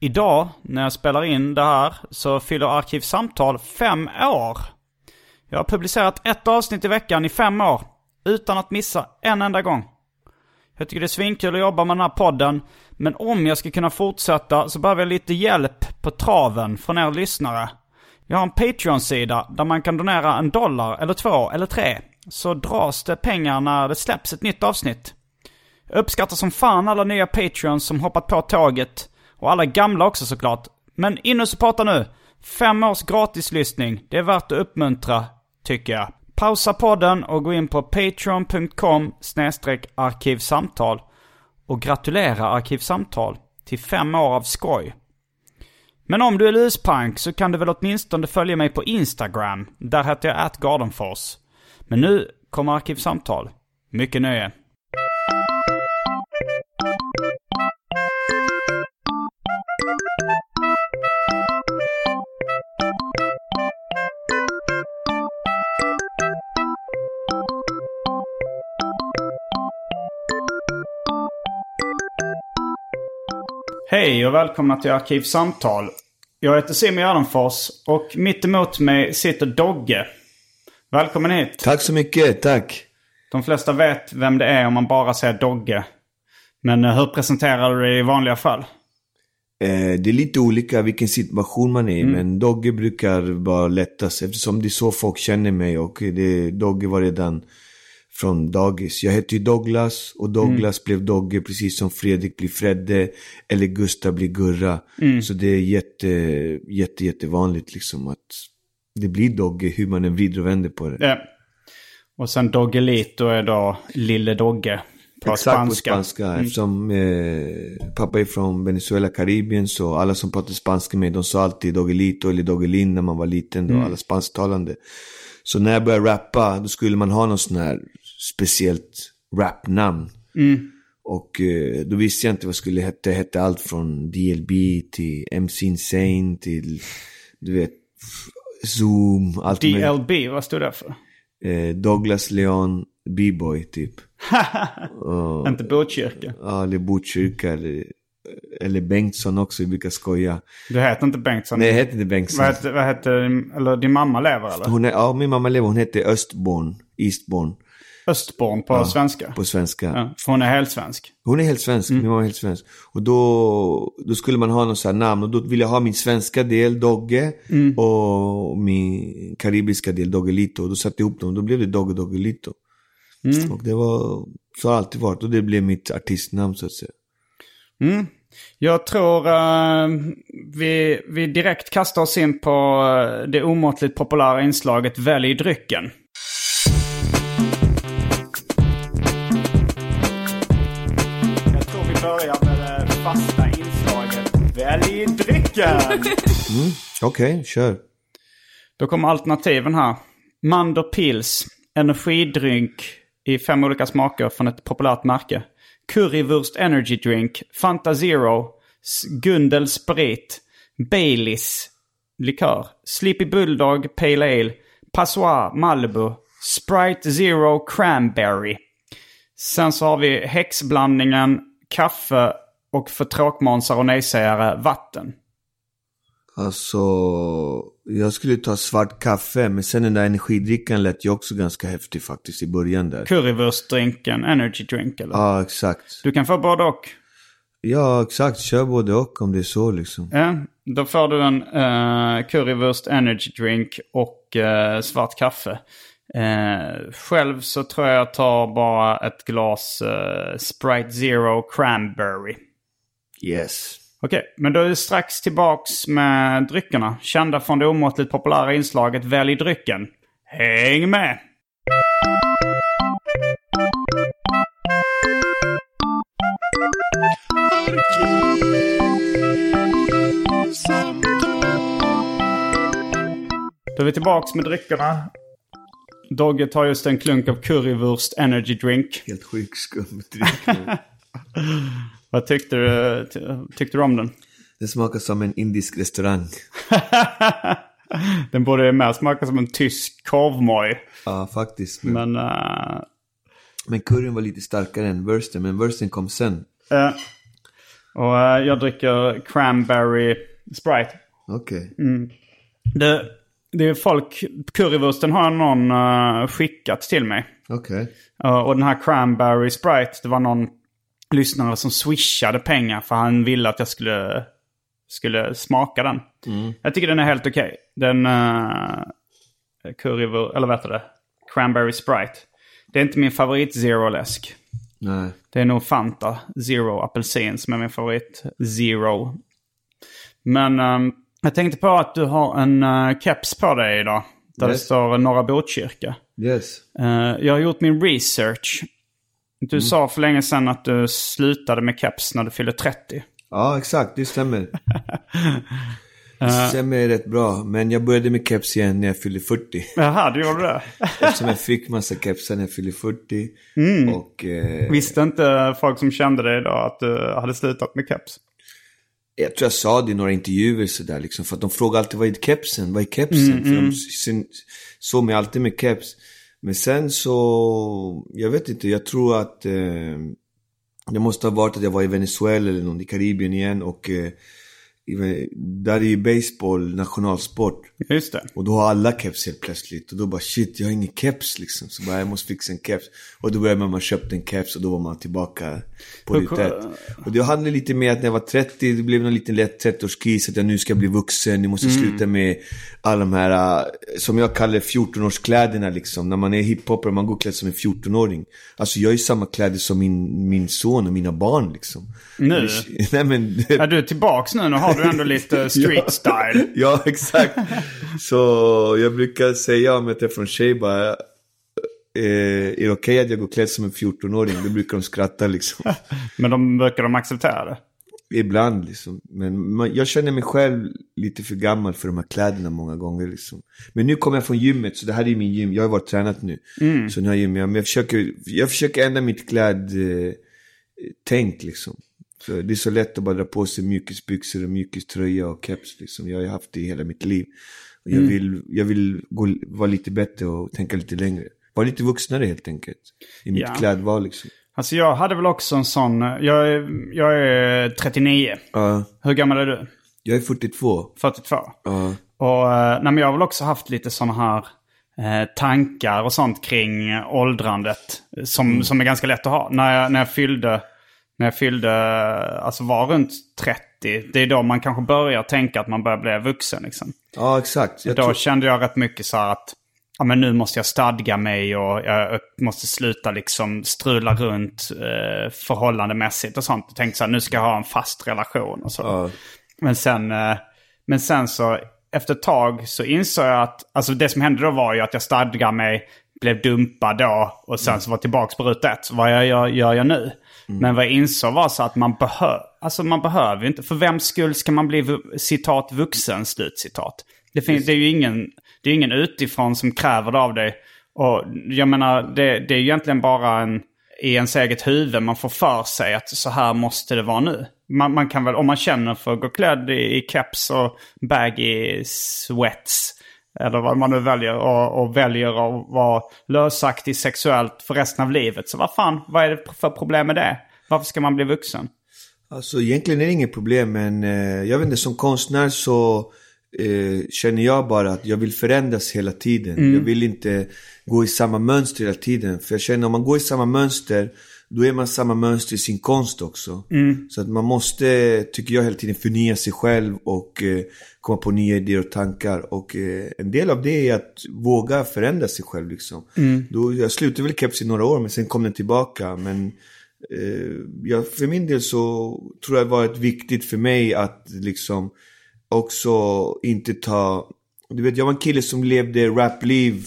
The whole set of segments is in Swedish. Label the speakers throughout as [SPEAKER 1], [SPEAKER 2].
[SPEAKER 1] Idag, när jag spelar in det här, så fyller Arkivsamtal fem år. Jag har publicerat ett avsnitt i veckan i fem år, utan att missa en enda gång. Jag tycker det är svinkul att jobba med den här podden, men om jag ska kunna fortsätta så behöver jag lite hjälp på traven från er lyssnare. Jag har en Patreon-sida där man kan donera en dollar, eller två, eller tre. Så dras det pengar när det släpps ett nytt avsnitt. Jag uppskattar som fan alla nya Patreons som hoppat på tåget. Och alla gamla också såklart. Men in och supporta nu! Fem års gratislyssning. Det är värt att uppmuntra, tycker jag. Pausa podden och gå in på patreon.com arkivsamtal. Och gratulera Arkivsamtal till fem år av skoj. Men om du är luspank så kan du väl åtminstone följa mig på Instagram. Där heter jag atgardenfors. Men nu kommer Arkivsamtal. Mycket nöje. Hej och välkomna till Arkivsamtal. Jag heter Simon Gärdenfors och mitt emot mig sitter Dogge. Välkommen hit.
[SPEAKER 2] Tack så mycket, tack.
[SPEAKER 1] De flesta vet vem det är om man bara säger Dogge. Men eh, hur presenterar du dig i vanliga fall?
[SPEAKER 2] Eh, det är lite olika vilken situation man är i, men Dogge brukar vara lättast eftersom det är så folk känner mig och det, Dogge var redan från dagis. Jag hette ju Douglas och Douglas blev Dogge precis som Fredrik blir Fredde eller Gustav blir Gurra. Så det är jätte, jätte, jättevanligt liksom att det blir Dogge hur man än vrider och vänder på det.
[SPEAKER 1] Ja. Och sen Doggelito är då Lille Dogge
[SPEAKER 2] Exakt
[SPEAKER 1] spanska.
[SPEAKER 2] på spanska. Eftersom eh, pappa är från Venezuela, Karibien, så alla som pratar spanska med dem sa alltid Doggelito eller Doggelin när man var liten, då, alla spansktalande. Så när jag började rappa, då skulle man ha någon sån här speciellt rapnamn. Och eh, då visste jag inte vad det skulle heta. Det hette allt från DLB till MC Insane till, du vet, Zoom, allt.
[SPEAKER 1] DLB, vad står det för?
[SPEAKER 2] Eh, Douglas Leon B-boy typ.
[SPEAKER 1] Inte Botkyrka.
[SPEAKER 2] Ja, eller Botkyrka eller, eller Bengtsson också, vi brukar skoja.
[SPEAKER 1] Du heter inte Bengtsson?
[SPEAKER 2] Nej, jag heter inte Bengtsson.
[SPEAKER 1] Vad heter, vad heter, eller din mamma lever eller?
[SPEAKER 2] Hon är, ja, min mamma lever, hon heter Östborn, Eastborn
[SPEAKER 1] Östborn på svenska?
[SPEAKER 2] på svenska.
[SPEAKER 1] Ja, för hon är helt svensk.
[SPEAKER 2] Hon är helt svensk, min mamma är helt svensk. Och då, då skulle man ha någon sån här namn och då ville jag ha min svenska del, Dogge, och min karibiska del, Doggelito. Och då satte jag ihop dem och då blev det Dogge Doggelito. Och det var, så har det alltid varit och det blev mitt artistnamn så att säga.
[SPEAKER 1] Jag tror eh, vi, vi direkt kastar oss in på eh, det omåttligt populära inslaget Välj drycken. Jag tror vi börjar med det fasta inslaget Välj drycken!
[SPEAKER 2] Okej, kör.
[SPEAKER 1] Då kommer alternativen här. Mander Pils, energidryck i fem olika smaker från ett populärt märke. Currywurst Energy Drink, Fanta Zero, Gundel Sprit, Baileys likör, Sleepy Bulldog Pale Ale, Passoir Malibu, Sprite Zero Cranberry. Sen så har vi häxblandningen, kaffe och för tråkmånsar och nejsägare vatten.
[SPEAKER 2] Alltså, jag skulle ta svart kaffe, men sen den där energidrickan lät ju också ganska häftig faktiskt i början där.
[SPEAKER 1] Currywurstdrinken, energy drink eller?
[SPEAKER 2] Ja, exakt.
[SPEAKER 1] Du kan få både och.
[SPEAKER 2] Ja, exakt. Kör både och om det är så liksom.
[SPEAKER 1] Ja, då får du en uh, currywurst energy drink och uh, svart kaffe. Uh, själv så tror jag tar bara ett glas uh, Sprite Zero Cranberry.
[SPEAKER 2] Yes.
[SPEAKER 1] Okej, men då är vi strax tillbaks med dryckerna. Kända från det omåttligt populära inslaget Välj drycken. Häng med! Då är vi tillbaks med dryckerna. Dogge tar just en klunk av currywurst energy drink.
[SPEAKER 2] Helt sjuk skum drink.
[SPEAKER 1] Vad tyckte du, ty- tyckte du om den?
[SPEAKER 2] Det smakar som en indisk restaurang.
[SPEAKER 1] Den borde mer smaka som en tysk korvmoj.
[SPEAKER 2] Ja, faktiskt. Men,
[SPEAKER 1] Men... eh,
[SPEAKER 2] men curryn var lite starkare än wursten, men wursten kom sen.
[SPEAKER 1] eh, och eh, jag dricker cranberry sprite.
[SPEAKER 2] Okej.
[SPEAKER 1] Det, det är folk... Currywursten har någon skickat till mig.
[SPEAKER 2] Okej.
[SPEAKER 1] Eh, och den här cranberry sprite, det var någon lyssnare som swishade pengar för han ville att jag skulle, skulle smaka den. Jag tycker den är helt okej. Den... Uh, currywur... Eller vad heter det? Cranberry sprite. Det är inte min favorit zero-läsk.
[SPEAKER 2] Nej.
[SPEAKER 1] Det är nog Fanta Zero apelsin som är min favorit. Zero. Men ehm, jag tänkte på att du har en uh, keps på dig idag. Där det
[SPEAKER 2] Yes.
[SPEAKER 1] står Norra Botkyrka.
[SPEAKER 2] Yes.
[SPEAKER 1] Eh, jag har gjort min research. Du sa för länge sedan att du slutade med keps när du fyllde 30.
[SPEAKER 2] Ja, exakt. Det stämmer. Det stämmer rätt bra. Men jag började med keps igen när jag fyllde 40.
[SPEAKER 1] Jaha, du gjorde det?
[SPEAKER 2] Eftersom jag fick massa kepsar när jag fyllde 40. Och eh,
[SPEAKER 1] Visste inte folk som kände dig idag att du hade slutat med keps?
[SPEAKER 2] jag tror jag sa det i några intervjuer sådär liksom. För att de frågar alltid vad är kepsen? Vad är kepsen? För de sen, såg mig alltid med keps. Men sen så, jag vet inte, jag tror att eh, det måste ha varit att jag var i Venezuela eller någon i Karibien igen och eh, där är ju baseball nationalsport.
[SPEAKER 1] Just det.
[SPEAKER 2] Och då har alla keps helt plötsligt. Och då bara shit, jag har ingen keps liksom. Så bara jag måste fixa en keps. Och då började man, man köpte en keps och då var man tillbaka på ruta. Och det handlade lite med att när jag var 30, det blev en liten lätt 30-årskris. Att jag nu ska bli vuxen, jag måste sluta med alla de här, äh, som jag kallar 14-årskläderna liksom. När man är hiphopper, man går klädd som en 14-åring. Alltså jag har ju samma kläder som min, min son och mina barn liksom.
[SPEAKER 1] Nu?
[SPEAKER 2] Nej men...
[SPEAKER 1] Är du tillbaks nu? Nu har du ändå lite street style.
[SPEAKER 2] Ja, exakt. Så jag brukar säga om jag träffar en tjej bara, eh, är det okej att jag går klädd som en 14-åring? Då brukar de skratta liksom.
[SPEAKER 1] Men de brukar de acceptera det?
[SPEAKER 2] Ibland liksom. Men man, jag känner mig själv lite för gammal för de här kläderna många gånger liksom. Men nu kommer jag från gymmet, så det här är min gym. Jag har varit tränat nu. Så nu har jag gym. Men jag försöker, jag försöker ändra mitt klädtänk eh, tänk, liksom. Så det är så lätt att bara dra på sig mjukisbyxor och mjukiströja och keps liksom. Jag har ju haft det i hela mitt liv. Och jag vill, jag vill gå, vara lite bättre och tänka lite längre. Vara lite vuxnare helt enkelt. I mitt
[SPEAKER 1] Ja.
[SPEAKER 2] klädval liksom.
[SPEAKER 1] Alltså jag hade väl också en sån... Jag är, jag är 39.
[SPEAKER 2] Ja,
[SPEAKER 1] Hur gammal är du?
[SPEAKER 2] jag är 42.
[SPEAKER 1] 42.
[SPEAKER 2] Ja.
[SPEAKER 1] Och eh, nej, men jag har väl också haft lite sådana här eh, tankar och sånt kring eh, åldrandet. Som, som är ganska lätt att ha. När jag, när jag fyllde, när jag fyllde, alltså var runt 30. Det är då man kanske börjar tänka att man börjar bli vuxen liksom.
[SPEAKER 2] ja, exakt. Jag
[SPEAKER 1] då
[SPEAKER 2] tror-
[SPEAKER 1] kände jag rätt mycket så här att ja, men nu måste jag stadga mig och jag måste sluta liksom strula runt eh, förhållandemässigt och sånt. Jag tänkte så här, nu ska jag ha en fast relation och så.
[SPEAKER 2] Ja.
[SPEAKER 1] Men sen, eh, men sen så efter ett tag så insåg jag att, alltså det som hände då var ju att jag stadgade mig, blev dumpad då och sen så var tillbaka på ruta ett. Vad jag gör, gör jag nu? Men vad jag insåg var så att man behöver, alltså man behöver inte, för vems skull ska man bli citat vuxen, slutcitat. Det, finns, det är ju ingen, det är ingen utifrån som kräver det av dig. Och jag menar, det, det är egentligen bara en, i ens eget huvud man får för sig att så här måste det vara nu. Man, man kan väl, om man känner för att gå klädd i, i keps och baggy sweats, eller vad man nu väljer, och, och väljer att vara lösaktig sexuellt för resten av livet. Så vad fan, vad är det för problem med det? Varför ska man bli vuxen?
[SPEAKER 2] Alltså egentligen är det inget problem men eh, jag vet inte, som konstnär så eh, känner jag bara att jag vill förändras hela tiden. Jag vill inte gå i samma mönster hela tiden. För jag känner om man går i samma mönster, då är man samma mönster i sin konst också. Så att man måste, tycker jag, hela tiden förnya sig själv och eh, komma på nya idéer och tankar. Och eh, en del av det är att våga förändra sig själv liksom. Då, jag slutade väl keps i några år, men sen kom den tillbaka. Men eh, jag, för min del så tror jag det varit viktigt för mig att liksom också inte ta... Du vet, jag var en kille som levde rapliv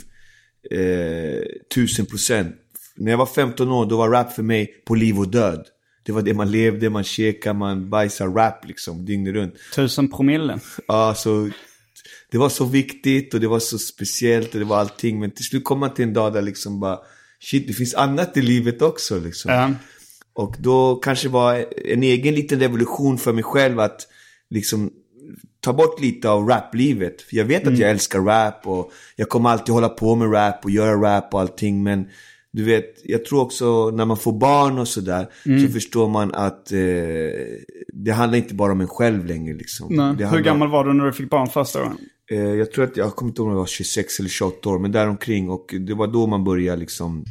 [SPEAKER 2] eh, tusen procent. När jag var 15 år, då var rap för mig på liv och död. Det var det man levde, man käkade, man bajsade rap liksom dygnet runt.
[SPEAKER 1] Tusen promille.
[SPEAKER 2] Ja, så det var så viktigt och det var så speciellt och det var allting. Men till slut kom man till en dag där liksom bara, shit, det finns annat i livet också liksom.
[SPEAKER 1] Ja.
[SPEAKER 2] Och då kanske var en egen liten revolution för mig själv att liksom ta bort lite av raplivet. För jag vet att jag älskar rap och jag kommer alltid hålla på med rap och göra rap och allting. Men du vet, jag tror också när man får barn och sådär så förstår man att eh, det handlar inte bara om en själv längre liksom.
[SPEAKER 1] Nej.
[SPEAKER 2] Det
[SPEAKER 1] Hur
[SPEAKER 2] handlar-
[SPEAKER 1] gammal var du när du fick barn första gången?
[SPEAKER 2] Eh, jag tror att, jag kommer inte ihåg om jag var 26 eller 28 år, men däromkring. Och det var då man började liksom,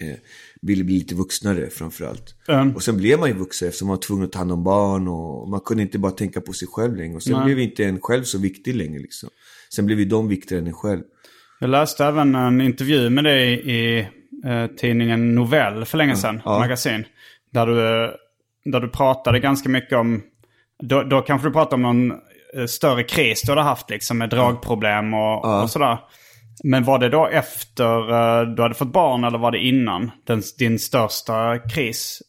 [SPEAKER 2] eh, ville bli lite vuxnare framförallt.
[SPEAKER 1] Mm.
[SPEAKER 2] Och sen blev man ju vuxen eftersom man var tvungen att ta hand om barn och man kunde inte bara tänka på sig själv längre. Och sen
[SPEAKER 1] Nej.
[SPEAKER 2] blev inte en själv så viktig längre liksom. Sen blev ju de viktigare än en själv.
[SPEAKER 1] Jag läste även en intervju med dig i eh, tidningen Novell för länge sedan,
[SPEAKER 2] Ja.
[SPEAKER 1] magasin. Där du, eh, där du pratade ganska mycket om, då, då kanske du pratade om någon eh, större kris du hade haft liksom med dragproblem och, och sådär. Men var det då efter du hade fått barn eller var det innan den, din största kris?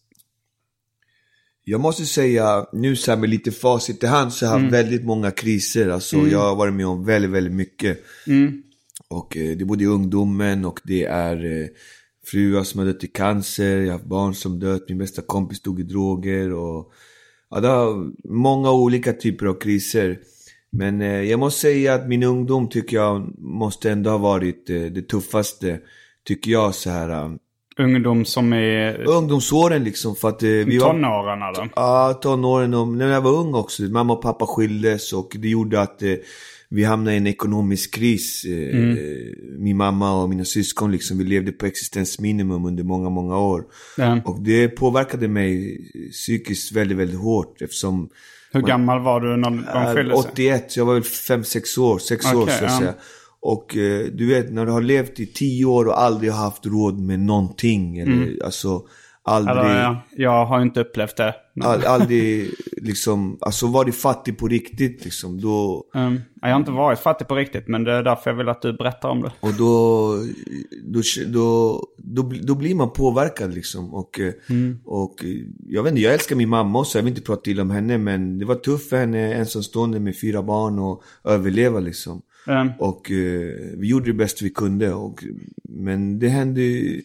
[SPEAKER 2] Jag måste säga, nu så här med lite facit i hand, så har jag haft väldigt många kriser. Alltså jag har varit med om väldigt, väldigt mycket. Och eh, det är både i ungdomen och det är eh, fruar som har dött i cancer, jag har haft barn som dött, min bästa kompis dog i droger och ja, det har många olika typer av kriser. Men eh, jag måste säga att min ungdom tycker jag måste ändå ha varit eh, det tuffaste, tycker jag så här.
[SPEAKER 1] Ungdom som är
[SPEAKER 2] ungdomsåren liksom för att eh, vi var...
[SPEAKER 1] tonåren eller?
[SPEAKER 2] Ja, tonåren och när jag var ung också. Mamma och pappa skildes och det gjorde att vi hamnade i en ekonomisk kris. Eh, Min mamma och mina syskon liksom, vi levde på existensminimum under många, många år.
[SPEAKER 1] Ja.
[SPEAKER 2] Och det påverkade mig psykiskt väldigt, väldigt hårt eftersom
[SPEAKER 1] Hur gammal var du när de skilde sig?
[SPEAKER 2] 81, så jag var väl 5-6 år, 6 år
[SPEAKER 1] Okej,
[SPEAKER 2] så att
[SPEAKER 1] ja.
[SPEAKER 2] säga. Och eh, du vet, när du har levt i 10 år och aldrig haft råd med någonting. Eller alltså, aldrig...
[SPEAKER 1] Ja, jag har inte upplevt det.
[SPEAKER 2] All, aldrig liksom, alltså var du fattig på riktigt liksom, då,
[SPEAKER 1] Um, jag har inte varit fattig på riktigt, men det är därför jag vill att du berättar om det.
[SPEAKER 2] och då, då, då, då, då blir man påverkad liksom. Och, eh, och jag vet inte, jag älskar min mamma också, jag vill inte prata illa om henne, men det var tufft för henne, ensamstående med fyra barn och överleva liksom.
[SPEAKER 1] Um,
[SPEAKER 2] Och eh, vi gjorde det bäst vi kunde. Och, men det hände ju,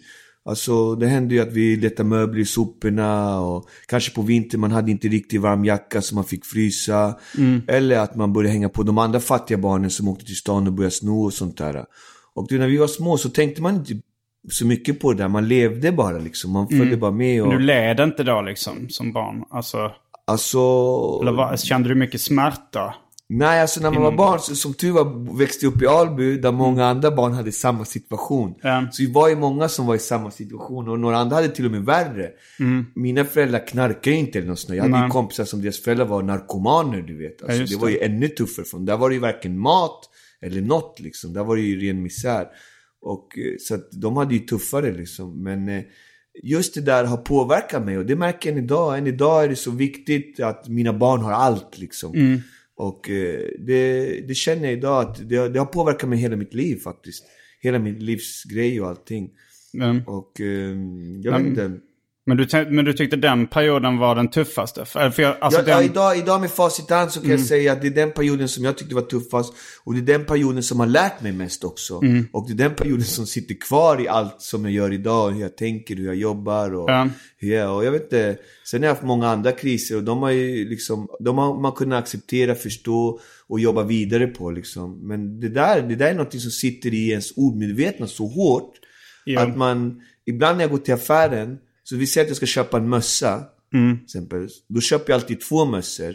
[SPEAKER 2] alltså, det hände ju att vi letade möbler i soporna och kanske på vintern man hade inte riktigt varm jacka så man fick frysa. Eller att man började hänga på de andra fattiga barnen som åkte till stan och började sno och sånt där. Och du, när vi var små så tänkte man inte så mycket på det där. Man levde bara liksom. Man följde bara med. Och,
[SPEAKER 1] Du led inte då liksom som barn? Alltså,
[SPEAKER 2] alltså,
[SPEAKER 1] eller vad, kände du mycket smärta?
[SPEAKER 2] Nej, alltså när man var barn, så, som tur var, växte jag upp i Alby där många andra barn hade samma situation.
[SPEAKER 1] Ja.
[SPEAKER 2] Så vi var ju många som var i samma situation och några andra hade till och med värre. Mina föräldrar knarkade inte eller något sånt. Jag hade ju kompisar som deras föräldrar var narkomaner, du vet. Alltså,
[SPEAKER 1] just
[SPEAKER 2] det var ju ännu tuffare från. Där var det ju varken mat eller något liksom. Där var det ju ren misär. Och, eh, så att de hade ju tuffare liksom. Men eh, just det där har påverkat mig och det märker jag än idag. Än idag är det så viktigt att mina barn har allt liksom. Och eh, det, det känner jag idag att det, det har påverkat mig hela mitt liv faktiskt. Hela mitt livs grej och allting.
[SPEAKER 1] Um,
[SPEAKER 2] Och eh, jag vet inte.
[SPEAKER 1] Men, du, men du tyckte den perioden var den tuffaste? För, jag, alltså
[SPEAKER 2] Ja, ja,
[SPEAKER 1] den,
[SPEAKER 2] idag, idag med facit hand så kan jag säga att det är den perioden som jag tyckte var tuffast. Och det är den perioden som har lärt mig mest också. Och det är den perioden som sitter kvar i allt som jag gör idag. Hur jag tänker, hur jag jobbar och
[SPEAKER 1] Ja.
[SPEAKER 2] hur jag, och jag vet inte. Sen har jag haft många andra kriser och de har ju liksom, de har man kunnat acceptera, förstå och jobba vidare på liksom. Men det där, det där är något som sitter i ens omedvetna så hårt.
[SPEAKER 1] Ja.
[SPEAKER 2] Att man, ibland när jag går till affären, så vi säger att jag ska köpa en mössa.
[SPEAKER 1] Mm.
[SPEAKER 2] Exempel, då köper jag alltid två mössor.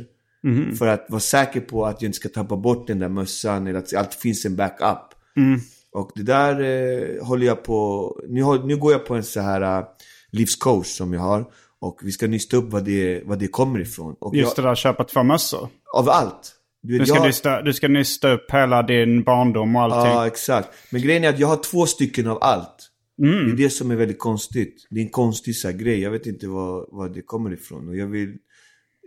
[SPEAKER 2] För att vara säker på att jag inte ska tappa bort den där mössan eller att det alltid finns en backup. Och det där eh, håller jag på, nu, nu går jag på en så här eh, livscoach som jag har. Och vi ska nysta upp vad det, vad det kommer ifrån. Och
[SPEAKER 1] Just
[SPEAKER 2] jag,
[SPEAKER 1] det där köpa två mössor.
[SPEAKER 2] Av allt. Du,
[SPEAKER 1] Du ska,
[SPEAKER 2] jag,
[SPEAKER 1] nysta, du ska nysta upp hela din barndom och allting.
[SPEAKER 2] Ja, exakt. Men grejen är att jag har två stycken av allt. Det är det som är väldigt konstigt. Det är en konstig så grej. Jag vet inte var, var det kommer ifrån. Och jag vill...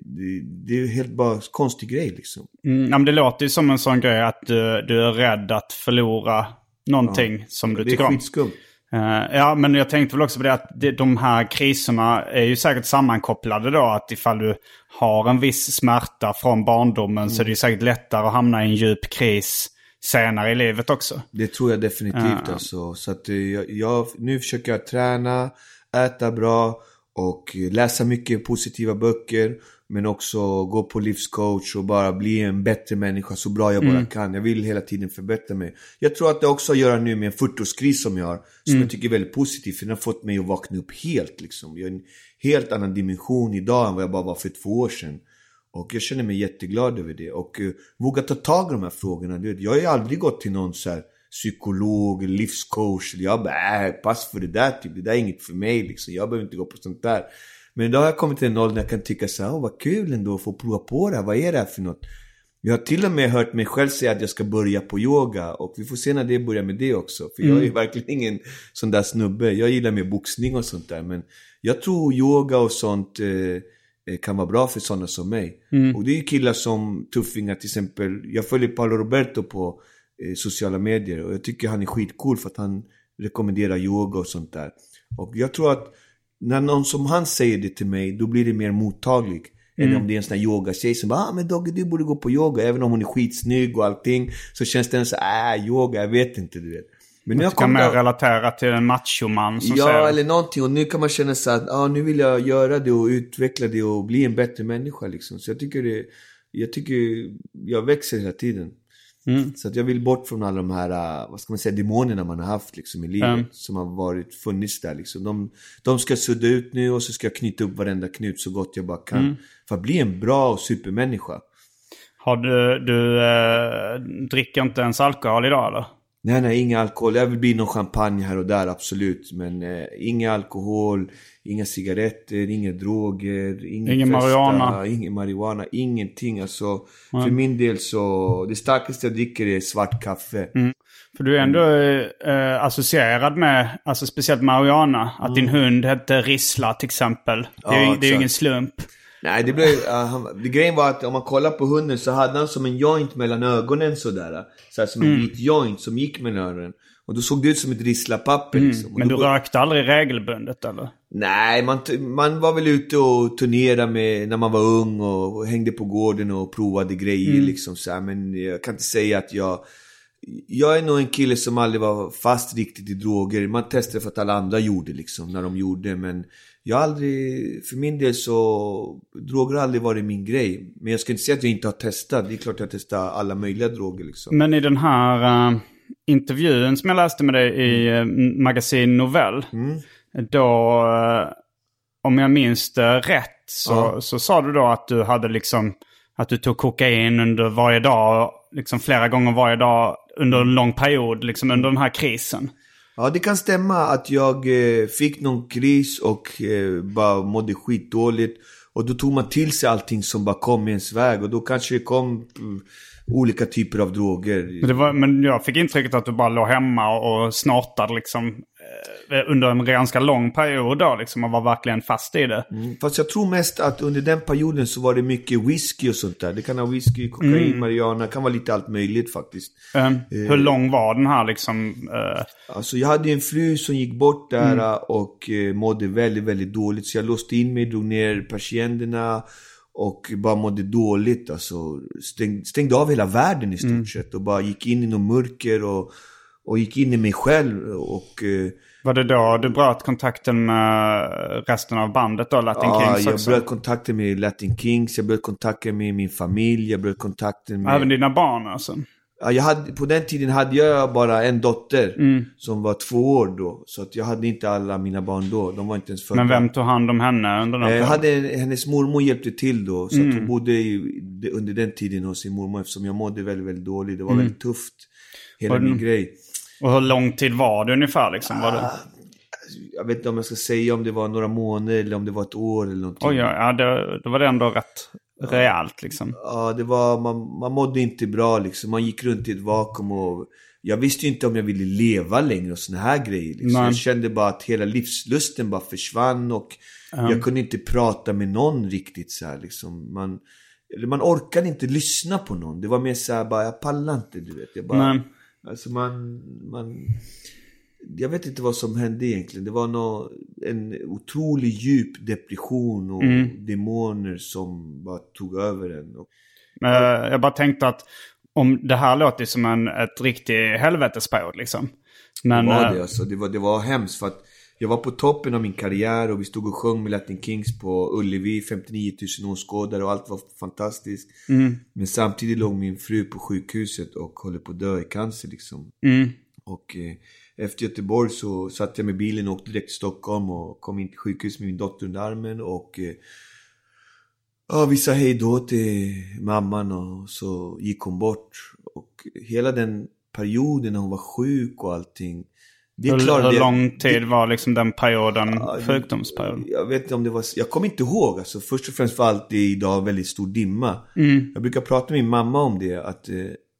[SPEAKER 2] Det, det är helt bara konstig grej liksom.
[SPEAKER 1] Mm, ja, men det låter ju som en sån grej att du, du är rädd att förlora någonting som du
[SPEAKER 2] Det
[SPEAKER 1] tycker
[SPEAKER 2] är
[SPEAKER 1] om.
[SPEAKER 2] skitskumt.
[SPEAKER 1] Eh, ja, men jag tänkte väl också på det att det, de här kriserna är ju säkert sammankopplade då. Att ifall du har en viss smärta från barndomen så är det ju säkert lättare att hamna i en djup kris senare i livet också.
[SPEAKER 2] Det tror jag definitivt alltså. Så att eh, jag, jag, nu försöker jag träna, äta bra och läsa mycket positiva böcker. Men också gå på livscoach och bara bli en bättre människa så bra jag bara kan. Jag vill hela tiden förbättra mig. Jag tror att det också har att göra nu med en 40-årskris som jag har. Som jag tycker är väldigt positiv. För den har fått mig att vakna upp helt liksom. Jag är en helt annan dimension idag än vad jag bara var för två år sedan. Och jag känner mig jätteglad över det. Och uh, våga ta tag i de här frågorna. Du vet, jag har ju aldrig gått till någon så här psykolog, livscoach. Jag bara, äh, pass för det där typ. Det där är inget för mig liksom. Jag behöver inte gå på sånt där. Men då har jag kommit till en ålder när jag kan tycka så här, åh vad kul ändå att få prova på det här. Vad är det här för något? Jag har till och med hört mig själv säga att jag ska börja på yoga. Och vi får se när det börjar med det också. För jag är verkligen ingen sån där snubbe. Jag gillar mer boxning och sånt där. Men jag tror yoga och sånt eh, eh, kan vara bra för sådana som mig. Och det är ju killar som Tuffingar till exempel. Jag följer Paolo Roberto på eh, sociala medier. Och jag tycker han är skitcool för att han rekommenderar yoga och sånt där. Och jag tror att när någon som han säger det till mig, då blir det mer mottaglig. Än om det är en sån här yogatjej som bara ah, men Dogge du borde gå på yoga. Även om hon är skitsnygg och allting. Så känns den så äh yoga, jag vet inte du vet. Men nu
[SPEAKER 1] kan mer relatera till en machoman som
[SPEAKER 2] Ja,
[SPEAKER 1] säger
[SPEAKER 2] eller någonting. Och nu kan man känna så att ah, nu vill jag göra det och utveckla det och bli en bättre människa liksom. Så jag tycker det, jag tycker jag växer hela tiden. Så att jag vill bort från alla de här, äh, vad ska man säga, demonerna man har haft liksom i livet.
[SPEAKER 1] Mm.
[SPEAKER 2] Som har varit, funnits där liksom. De, de ska sudda ut nu och så ska jag knyta upp varenda knut så gott jag bara kan. För att bli en bra och supermänniska.
[SPEAKER 1] Har du, du eh, dricker inte ens alkohol idag eller?
[SPEAKER 2] Nej, nej, inga alkohol. Jag vill bli någon champagne här och där, absolut. Men eh, inga alkohol, inga cigaretter, inga droger, ingen,
[SPEAKER 1] Ingen
[SPEAKER 2] festa,
[SPEAKER 1] marijuana.
[SPEAKER 2] ingen marijuana, ingenting. Alltså, för min del så, det starkaste jag dricker är svart kaffe.
[SPEAKER 1] Mm. För du är ändå eh, associerad med, alltså speciellt marijuana. Att din hund hette Rissla till exempel. Det är, ju- det är ju ingen slump.
[SPEAKER 2] Nej, det blev, uh, han, det grejen var att om man kollar på hunden så hade han som en joint mellan ögonen sådär. Så som
[SPEAKER 1] Mm.
[SPEAKER 2] en vit joint som gick mellan öronen. Och då såg det ut som ett risslapapper liksom.
[SPEAKER 1] Mm. Men
[SPEAKER 2] då
[SPEAKER 1] du rökte aldrig regelbundet eller?
[SPEAKER 2] Nej, man, man var väl ute och turnerade med när man var ung och, och hängde på gården och provade grejer
[SPEAKER 1] Mm.
[SPEAKER 2] liksom så här. Men jag kan inte säga att jag... Jag är nog en kille som aldrig var fast riktigt i droger. Man testade för att alla andra gjorde liksom, när de gjorde. Men jag har aldrig, för min del så, droger har aldrig varit min grej. Men jag ska inte säga att jag inte har testat. Det är klart jag har testat alla möjliga droger liksom.
[SPEAKER 1] Men i den här eh, intervjun som jag läste med dig i uh, magasin Novell. Då, eh, om jag minns det rätt, så,
[SPEAKER 2] Ja.
[SPEAKER 1] så sa du då att du hade liksom, att du tog kokain under varje dag, liksom flera gånger varje dag under en lång period, liksom under den här krisen.
[SPEAKER 2] Ja, det kan stämma att jag eh, fick någon kris och eh, bara mådde skitdåligt. Och då tog man till sig allting som bara kom i ens väg. Och då kanske det kom mm, olika typer av droger.
[SPEAKER 1] Men Det var, men jag fick intrycket att du bara låg hemma och snortade liksom under en ganska lång period då liksom och var verkligen fast i det.
[SPEAKER 2] Mm, Fast jag tror mest att under den perioden så var det mycket whisky och sånt där. Det kan ha whisky, kokain, marijuana, kan vara lite allt möjligt faktiskt.
[SPEAKER 1] Eh, hur lång var den här liksom? eh,
[SPEAKER 2] Alltså jag hade en fru som gick bort där och eh, mådde väldigt, väldigt dåligt. Så jag låste in mig, drog ner persiennerna och bara mådde dåligt. Alltså stäng, stängde av hela världen i stort sett och bara gick in i något mörker och, och gick in i mig själv. Och eh,
[SPEAKER 1] var det då du bröt kontakten med resten av bandet då, Latin
[SPEAKER 2] ja,
[SPEAKER 1] Kings
[SPEAKER 2] jag
[SPEAKER 1] också?
[SPEAKER 2] bröt kontakten med Latin Kings, jag bröt kontakten med min familj, jag bröt kontakten med...
[SPEAKER 1] Även dina barn alltså?
[SPEAKER 2] Ja, jag hade, på den tiden hade jag bara en dotter
[SPEAKER 1] Mm.
[SPEAKER 2] som var två år då. Så att jag hade inte alla mina barn då. De var inte ens födda.
[SPEAKER 1] Men vem tog hand om henne under den
[SPEAKER 2] Eh, Jag hade, hennes mormor hjälpte till då. Så
[SPEAKER 1] Mm.
[SPEAKER 2] att hon bodde i, de- under den tiden hos sin mormor eftersom jag mådde väldigt, väldigt dåligt. Det var väldigt tufft. Hela
[SPEAKER 1] Mm. Och
[SPEAKER 2] min grej.
[SPEAKER 1] Och hur lång tid var det ungefär liksom? Var det...
[SPEAKER 2] Ah, Jag vet inte om jag ska säga om det var några månader eller om det var ett år eller någonting.
[SPEAKER 1] Oj, ja, det, då var det ändå rätt rejält liksom.
[SPEAKER 2] Ja, det var, man, man mådde inte bra liksom. Man gick runt i ett vakuum och jag visste ju inte om jag ville leva längre och såna här grejer. Liksom. Jag kände bara att hela livslusten bara försvann och jag kunde inte prata med någon riktigt så här liksom. Man, man orkade inte lyssna på någon. Det var mer så här bara, jag pallar inte du vet. Jag bara,
[SPEAKER 1] Nej.
[SPEAKER 2] Alltså man, man... Jag vet inte vad som hände egentligen. Det var nå en otrolig djup depression och
[SPEAKER 1] Mm.
[SPEAKER 2] demoner som bara tog över en. Och,
[SPEAKER 1] Eh, jag bara tänkte att om det här låter som en, ett riktigt helvetesperiod liksom. Men,
[SPEAKER 2] det var
[SPEAKER 1] eh,
[SPEAKER 2] det alltså. Det var, det var hemskt för att jag var på toppen av min karriär och vi stod och sjöng med Latin Kings på Ullevi. 59 000 åskådare och allt var fantastiskt.
[SPEAKER 1] Mm.
[SPEAKER 2] Men samtidigt låg min fru på sjukhuset och håller på att dö i cancer liksom.
[SPEAKER 1] mm,
[SPEAKER 2] Och eh, efter Göteborg så satt jag med bilen och åkte direkt till Stockholm och kom in till sjukhus med min dotter under armen och eh, ja, vi sa hej då till mamman och så gick hon bort. Och hela den perioden när hon var sjuk och allting. Det
[SPEAKER 1] hur,
[SPEAKER 2] klarade
[SPEAKER 1] hur lång tid var liksom den perioden,
[SPEAKER 2] Ja,
[SPEAKER 1] sjukdomsperioden?
[SPEAKER 2] Jag vet inte om det var, jag kommer inte ihåg alltså. Först och främst var allt det idag väldigt stor dimma.
[SPEAKER 1] Mm.
[SPEAKER 2] Jag brukar prata med min mamma om det, att eh,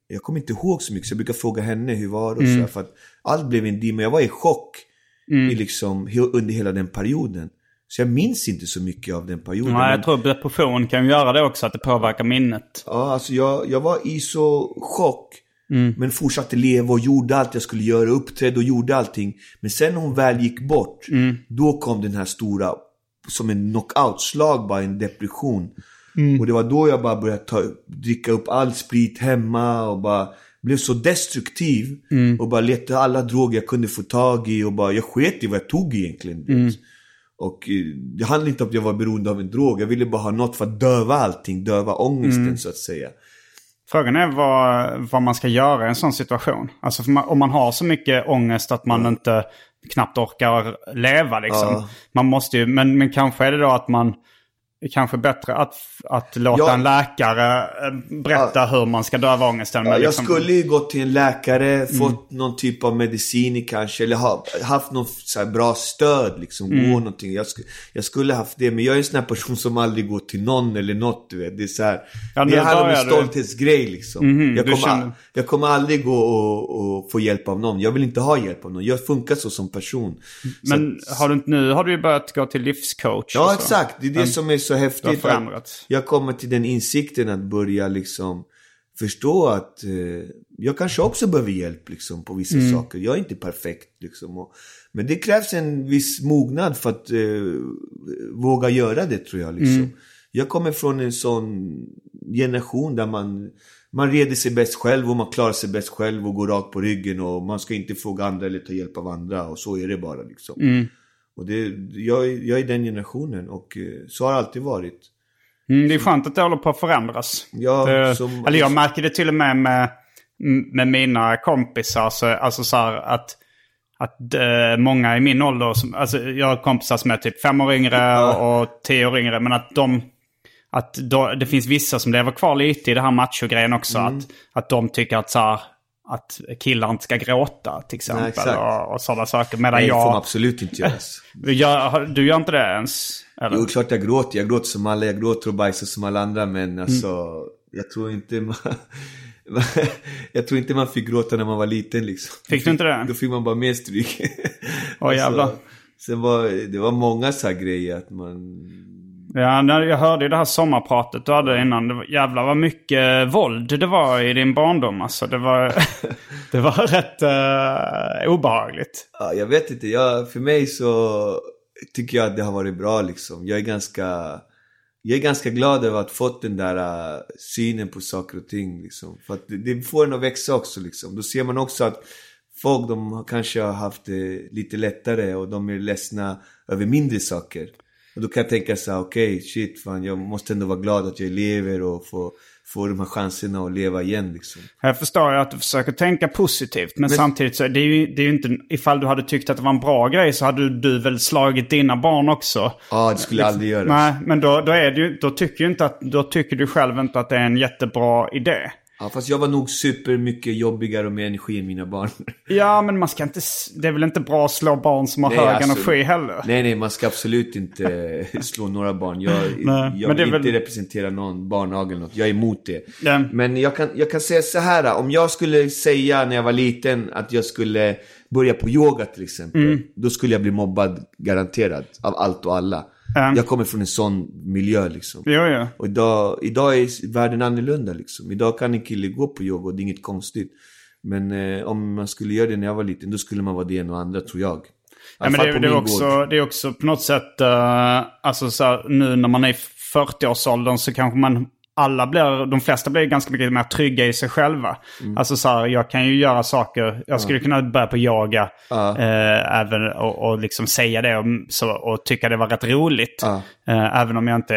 [SPEAKER 2] jag kommer inte ihåg så mycket. Så jag brukar fråga henne hur var det och
[SPEAKER 1] Mm.
[SPEAKER 2] så För att allt blev en dimma. Jag var i chock i liksom, under hela den perioden. Så jag minns inte så mycket av den perioden.
[SPEAKER 1] Nej, jag tror depression kan göra det också, att det påverkar minnet.
[SPEAKER 2] Ja, alltså jag, jag var i så chock.
[SPEAKER 1] Mm.
[SPEAKER 2] Men fortsatte leva och gjorde allt jag skulle göra. Uppträdde och gjorde allting. Men sen när hon väl gick bort.
[SPEAKER 1] Mm.
[SPEAKER 2] Då kom den här stora, som en knockoutslag bara, en depression.
[SPEAKER 1] Mm.
[SPEAKER 2] Och det var då jag bara började ta, dricka upp all sprit hemma och bara blev så destruktiv.
[SPEAKER 1] Mm.
[SPEAKER 2] Och bara letade alla droger jag kunde få tag i och bara, jag sket i vad jag tog egentligen.
[SPEAKER 1] Mm.
[SPEAKER 2] Och eh, det handlade inte om att jag var beroende av en drog. Jag ville bara ha något för att döva allting, döva ångesten
[SPEAKER 1] Mm.
[SPEAKER 2] så att säga.
[SPEAKER 1] Frågan är vad, vad man ska göra i en sån situation. Alltså man, om man har så mycket ångest att man inte knappt orkar leva liksom. Man måste ju, men, men kanske är det då att man kanske bättre att, att låta
[SPEAKER 2] Ja.
[SPEAKER 1] en läkare eh, berätta hur man ska döva ångesten.
[SPEAKER 2] Ja, jag
[SPEAKER 1] liksom-
[SPEAKER 2] skulle ju gått till en läkare, fått någon typ av medicin kanske, eller ha, haft så här bra stöd liksom, gå någonting. Jag, sk jag skulle haft det, men jag är en sån här person som aldrig går till någon eller något, du vet. Det är så här,
[SPEAKER 1] Ja,
[SPEAKER 2] det handlar om en stolthetsgrej liksom. jag,
[SPEAKER 1] du
[SPEAKER 2] kommer,
[SPEAKER 1] känner-
[SPEAKER 2] jag kommer aldrig gå och, och få hjälp av någon. Jag vill inte ha hjälp av någon. Jag funkar så som person. Så
[SPEAKER 1] Men
[SPEAKER 2] att-
[SPEAKER 1] har du, inte- nu har du ju börjat gå till livscoach.
[SPEAKER 2] Ja,
[SPEAKER 1] så.
[SPEAKER 2] exakt. Det är det som är så
[SPEAKER 1] Du har
[SPEAKER 2] häftigt. att. Jag kommer till den insikten att börja liksom förstå att eh, jag kanske också behöver hjälp liksom på vissa
[SPEAKER 1] Mm.
[SPEAKER 2] saker. Jag är inte perfekt liksom. Och, men det krävs en viss mognad för att eh, våga göra det tror jag liksom.
[SPEAKER 1] Mm.
[SPEAKER 2] Jag kommer från en sån generation där man man reder sig bäst själv och man klarar sig bäst själv och går rakt på ryggen och man ska inte fråga andra eller ta hjälp av andra och så är det bara liksom.
[SPEAKER 1] Mm.
[SPEAKER 2] Och det, jag, jag är den generationen och eh, så har det alltid varit.
[SPEAKER 1] Mm, det är skönt att det håller på att förändras.
[SPEAKER 2] Ja,
[SPEAKER 1] det,
[SPEAKER 2] som-
[SPEAKER 1] Eller jag märker det till och med med, med mina kompisar. Så, alltså så här att, att eh, många i min ålder, som, alltså jag har kompisar som är typ fem år yngre och tio år yngre. Men att de, att då, det finns vissa som lever kvar lite i det här machogrejen också.
[SPEAKER 2] Mm.
[SPEAKER 1] Att, att de tycker att så här, att killar inte ska gråta till exempel.
[SPEAKER 2] Nej,
[SPEAKER 1] och, och sådana saker. Medan
[SPEAKER 2] Nej, det får man
[SPEAKER 1] jag,
[SPEAKER 2] absolut inte göra.
[SPEAKER 1] jag, du gör inte det ens? Eller?
[SPEAKER 2] Jo, klart jag gråter. Jag gråter som alla. Jag gråter och bajsar som alla andra. Men alltså, jag tror inte man... jag tror inte man fick gråta när man var liten liksom.
[SPEAKER 1] Fick du inte det?
[SPEAKER 2] Då fick man bara mer stryk.
[SPEAKER 1] Åh, jävlar.
[SPEAKER 2] sen var det var många så här grejer att man...
[SPEAKER 1] Ja, när jag hörde ju det här sommarpratet du hade innan. Det var, jävlar vad mycket våld det var i din barndom. Alltså, det var, det var rätt uh, obehagligt.
[SPEAKER 2] Ja, jag vet inte. Jag, för mig så tycker jag att det har varit bra liksom. Jag är ganska... Jag är ganska glad över att ha fått den där uh, synen på saker och ting liksom. För att det, det får en att växa också liksom. Då ser man också att folk de kanske har haft det lite lättare och de är ledsna över mindre saker. Och då kan jag tänka så här, okej, shit fan, jag måste ändå vara glad att jag lever och få, få de här chanserna att leva igen liksom.
[SPEAKER 1] Jag förstår ju att du försöker tänka positivt. Men, samtidigt så är det ju, det är ju inte... Ifall du hade tyckt att det var en bra grej så hade du väl slagit dina barn också.
[SPEAKER 2] Ja, det skulle jag aldrig göra.
[SPEAKER 1] Nej, men då, då, är det ju, då, tycker ju inte att, då tycker du själv inte att det är en jättebra idé.
[SPEAKER 2] Ja, fast jag var nog super mycket jobbigare och mer energi än mina barn.
[SPEAKER 1] Ja, men man ska inte... Det är väl inte bra att slå barn som har
[SPEAKER 2] Nej,
[SPEAKER 1] hög
[SPEAKER 2] alltså-
[SPEAKER 1] energi heller?
[SPEAKER 2] Nej, nej, man ska absolut inte slå några barn. Jag,
[SPEAKER 1] Nej,
[SPEAKER 2] jag vill inte
[SPEAKER 1] väl-
[SPEAKER 2] representera någon barnnagel eller något. Jag är emot det.
[SPEAKER 1] Ja.
[SPEAKER 2] Men jag kan, jag kan säga så här. Om jag skulle säga när jag var liten att jag skulle börja på yoga till exempel.
[SPEAKER 1] Mm.
[SPEAKER 2] Då skulle jag bli mobbad garanterat av allt och alla.
[SPEAKER 1] Ja.
[SPEAKER 2] Jag kommer från en sån miljö liksom.
[SPEAKER 1] Jo, jo.
[SPEAKER 2] Och idag, idag är världen annorlunda liksom. Idag kan en kille gå på yoga och det är inget konstigt. Men eh, om man skulle göra det när jag var liten, då skulle man vara det ena och andra tror jag.
[SPEAKER 1] Ja, men det, det, är också, det är också på något sätt, eh, alltså så här, nu när man är i 40-årsåldern så kanske man, alla blir, de flesta blir ganska mycket mer trygga i sig själva.
[SPEAKER 2] Mm.
[SPEAKER 1] Alltså så här, jag kan ju göra saker, jag skulle kunna börja på yoga eh, även, och, och liksom säga det och, så, och tycka det var rätt roligt.
[SPEAKER 2] Ja.
[SPEAKER 1] Eh, även om jag inte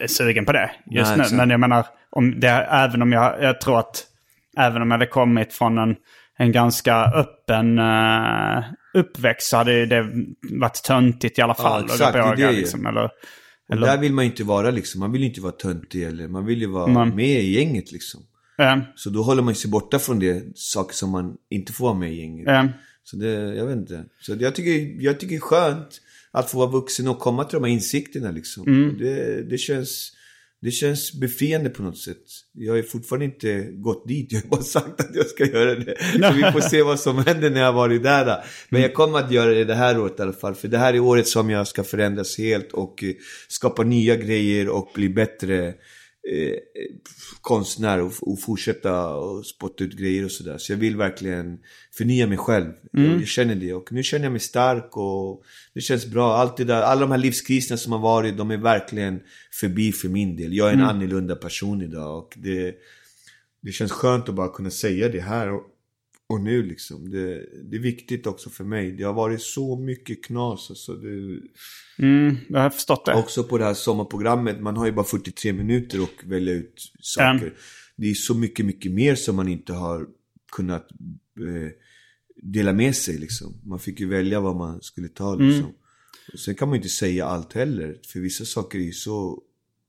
[SPEAKER 1] är sugen på det just
[SPEAKER 2] Nej,
[SPEAKER 1] nu.
[SPEAKER 2] exakt.
[SPEAKER 1] Men jag menar, om det, även om jag, jag tror att även om jag hade kommit från en, en ganska öppen uh, uppväxt så hade det varit töntigt i alla fall.
[SPEAKER 2] exakt,
[SPEAKER 1] att
[SPEAKER 2] det
[SPEAKER 1] yoga,
[SPEAKER 2] det ju.
[SPEAKER 1] liksom, eller,
[SPEAKER 2] Och där vill man ju inte vara liksom. Man vill ju inte vara töntig eller man vill ju vara
[SPEAKER 1] Nej.
[SPEAKER 2] med i gänget liksom.
[SPEAKER 1] eh,
[SPEAKER 2] Så då håller man sig borta från det, saker som man inte får vara med i gänget.
[SPEAKER 1] eh,
[SPEAKER 2] Så det, jag vet inte. Så jag tycker, jag tycker det är skönt att få vara vuxen och komma till de här insikterna liksom.
[SPEAKER 1] Mm.
[SPEAKER 2] Det, det känns... Det känns befriande på något sätt. Jag har ju fortfarande inte gått dit. Jag har bara sagt att jag ska göra det. Så vi får se vad som händer när jag har varit där. Men jag kommer att göra det det här året i alla fall. För det här är året som jag ska förändras helt och eh, skapa nya grejer och bli bättre eh, konstnär och, och fortsätta och spotta ut grejer och sådär. Så jag vill verkligen förnya mig själv. Jag, jag känner det och nu känner jag mig stark och det känns bra. Allt det där, alla de här livskriserna som har varit, de är verkligen förbi för min del. Jag är en annorlunda person idag och det, det känns skönt att bara kunna säga det här och, och nu liksom. Det, det är viktigt också för mig. Det har varit så mycket knas alltså. Det,
[SPEAKER 1] mm, jag har förstått det.
[SPEAKER 2] Också på det här sommarprogrammet, man har ju bara 43 minuter att välja ut saker.
[SPEAKER 1] Mm.
[SPEAKER 2] Det är så mycket, mycket mer som man inte har kunnat eh, dela med sig liksom. Man fick ju välja vad man skulle ta liksom. Och sen kan man ju inte säga allt heller, för vissa saker är ju så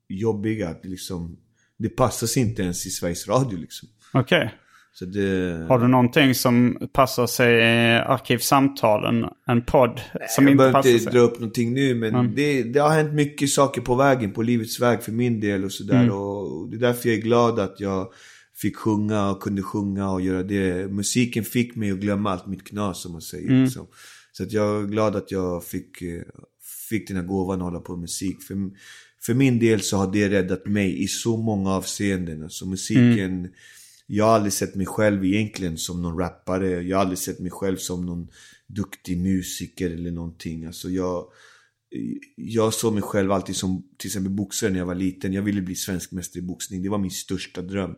[SPEAKER 2] jobbiga att liksom, det passar sig inte ens i Sveriges Radio liksom.
[SPEAKER 1] Okej.
[SPEAKER 2] Så det...
[SPEAKER 1] Har du någonting som passar sig i Arkivsamtalen? En podd som
[SPEAKER 2] jag
[SPEAKER 1] inte
[SPEAKER 2] behöver
[SPEAKER 1] passar
[SPEAKER 2] inte
[SPEAKER 1] sig?
[SPEAKER 2] dra upp någonting nu men det, det har hänt mycket saker på vägen, på livets väg för min del och sådär.
[SPEAKER 1] Mm.
[SPEAKER 2] Och det är därför jag är glad att jag fick sjunga och kunde sjunga och göra det. Musiken fick mig att glömma allt mitt knas som man säger.
[SPEAKER 1] Mm.
[SPEAKER 2] Liksom. Så att jag är glad att jag fick, eh, fick den här gåvan att hålla på med musik. För, för min del så har det räddat mig i så många avseenden. Alltså musiken,
[SPEAKER 1] Mm.
[SPEAKER 2] Jag har aldrig sett mig själv egentligen som någon rappare. Jag har aldrig sett mig själv som någon duktig musiker eller någonting. Alltså jag, jag såg mig själv alltid som till exempel boxare när jag var liten. Jag ville bli svensk mästare i boxning. Det var min största dröm.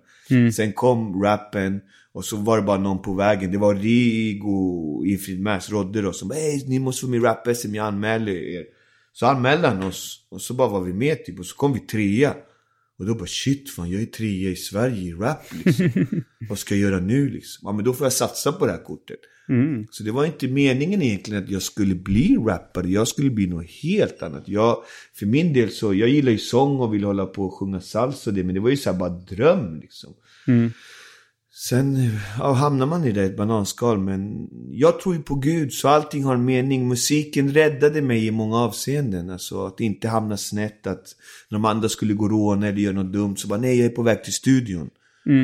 [SPEAKER 2] Sen kom rappen och så var det bara någon på vägen. Det var Rigo, Infrid Mass, Rodde då som bara Hej, ni måste få med rap-SM, jag anmäler er. Så anmälde han oss och så bara var vi med typ och så kom vi trea. Och då bara shit fan, jag är trea i Sverige i rap liksom. Vad ska jag göra nu liksom? Ja men då får jag satsa på det här kortet. Så det var inte meningen egentligen att jag skulle bli rappare. Jag skulle bli något helt annat. Jag, för min del så, jag gillar ju sång och vill hålla på och sjunga salsa och det. Men det var ju så här bara dröm liksom. Sen ja, hamnar man i det ett bananskal. Men jag tror ju på Gud så allting har en mening. Musiken räddade mig i många avseenden. Alltså att inte hamna snett. Att när de andra skulle gå råna eller göra något dumt så bara nej jag är på väg till studion.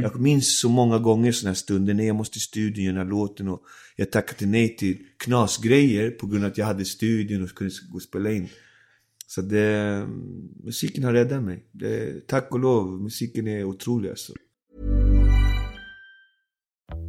[SPEAKER 2] Jag minns så många gånger sådana här stunder. Nej jag måste till studion göra den här låten. Och jag tackade nej till knasgrejer på grund av att jag hade studion och kunde gå och spela in. Så det, musiken har räddat mig. Det, tack och lov, musiken är otrolig alltså.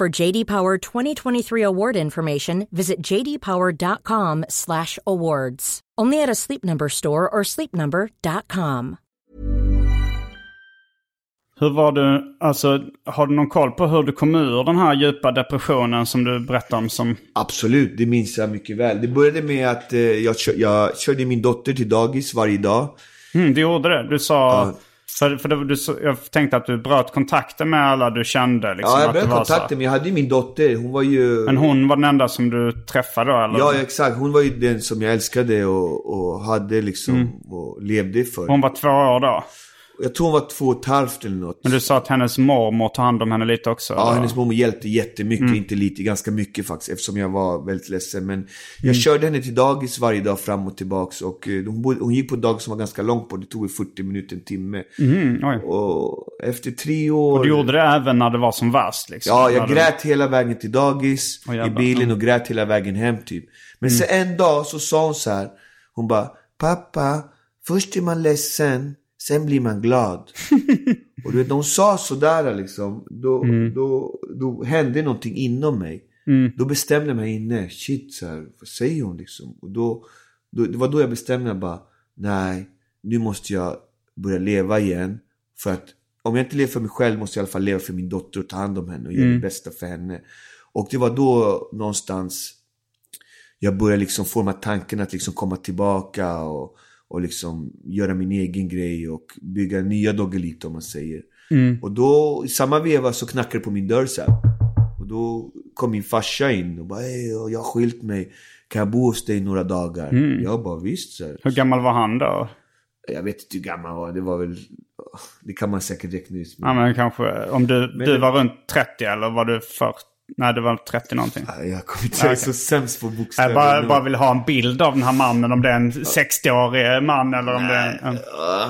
[SPEAKER 3] For JD Power 2023 award information, visit jdpower.com/awards. Only at a Sleep Number store or sleepnumber.com.
[SPEAKER 1] Hur var du, alltså har du någon koll på hur du kom ur den här djupa depressionen som du berättade om som...
[SPEAKER 2] Absolut, det minns jag mycket väl. Det började med att eh, jag, kör, jag körde min dotter till dagis varje dag.
[SPEAKER 1] Mm, du gjorde det? Du sa...
[SPEAKER 2] Ja.
[SPEAKER 1] För, för det, du, jag tänkte att du bröt kontakten med alla du kände. Liksom,
[SPEAKER 2] Ja, jag bröt
[SPEAKER 1] så.
[SPEAKER 2] kontakten, men jag hade ju min dotter. Hon var ju...
[SPEAKER 1] Men hon var den enda som du träffade då? Eller?
[SPEAKER 2] Ja, exakt. Hon var ju den som jag älskade och, och hade liksom och levde för.
[SPEAKER 1] Hon var två år då?
[SPEAKER 2] Jag tror hon var två och ett halvt eller något.
[SPEAKER 1] Men du sa att hennes mormor tog hand om henne lite också?
[SPEAKER 2] Ja,
[SPEAKER 1] eller?
[SPEAKER 2] hennes mormor hjälpte jättemycket,
[SPEAKER 1] Mm.
[SPEAKER 2] inte lite, ganska mycket faktiskt. Eftersom jag var väldigt ledsen. Men jag
[SPEAKER 1] Mm.
[SPEAKER 2] körde henne till dagis varje dag fram och tillbaks. Och eh, hon, bodde, hon gick på dagis som var ganska långt på. Det tog väl 40 minuter, en timme.
[SPEAKER 1] Mm.
[SPEAKER 2] Och efter tre år...
[SPEAKER 1] Och du gjorde det även när det var som värst? Liksom,
[SPEAKER 2] Ja, jag
[SPEAKER 1] du-
[SPEAKER 2] grät hela vägen till dagis,
[SPEAKER 1] Åh,
[SPEAKER 2] i bilen
[SPEAKER 1] Mm.
[SPEAKER 2] och grät hela vägen hem typ. Men sen en dag så sa hon så här. Hon bara, pappa, först är man ledsen, sen blir man glad. och du vet, när hon sa sådär liksom, då,
[SPEAKER 1] Mm.
[SPEAKER 2] då, då hände någonting inom mig. Då bestämde jag mig inne, shit så här, vad säger hon liksom? Och då, då, det var då jag bestämde mig bara, nej, nu måste jag börja leva igen. För att om jag inte lever för mig själv måste jag i alla fall leva för min dotter och ta hand om henne och göra det bästa för henne. Och det var då någonstans jag började liksom forma tanken att liksom komma tillbaka och, och liksom göra min egen grej och bygga nya Doggelito om man säger. Och då i samma veva så knackade det på min dörr så här. Och då kom min farsa in och bara jag har skilt mig. Kan jag bo hos dig några dagar? Jag bara visst så här.
[SPEAKER 1] Hur gammal var han då?
[SPEAKER 2] Jag vet inte hur gammal han var. Det var väl... Det kan man säkert räkna ut.
[SPEAKER 1] Ja, men kanske om du, du
[SPEAKER 2] det-
[SPEAKER 1] var runt 30 eller var du 40? Nej, du var 30 någonting.
[SPEAKER 2] Nej, Jag kommer inte jag är så sämst på bokstäver.
[SPEAKER 1] Jag bara, bara vill ha en bild av den här mannen. Om det är en 60-årig man eller om det är en...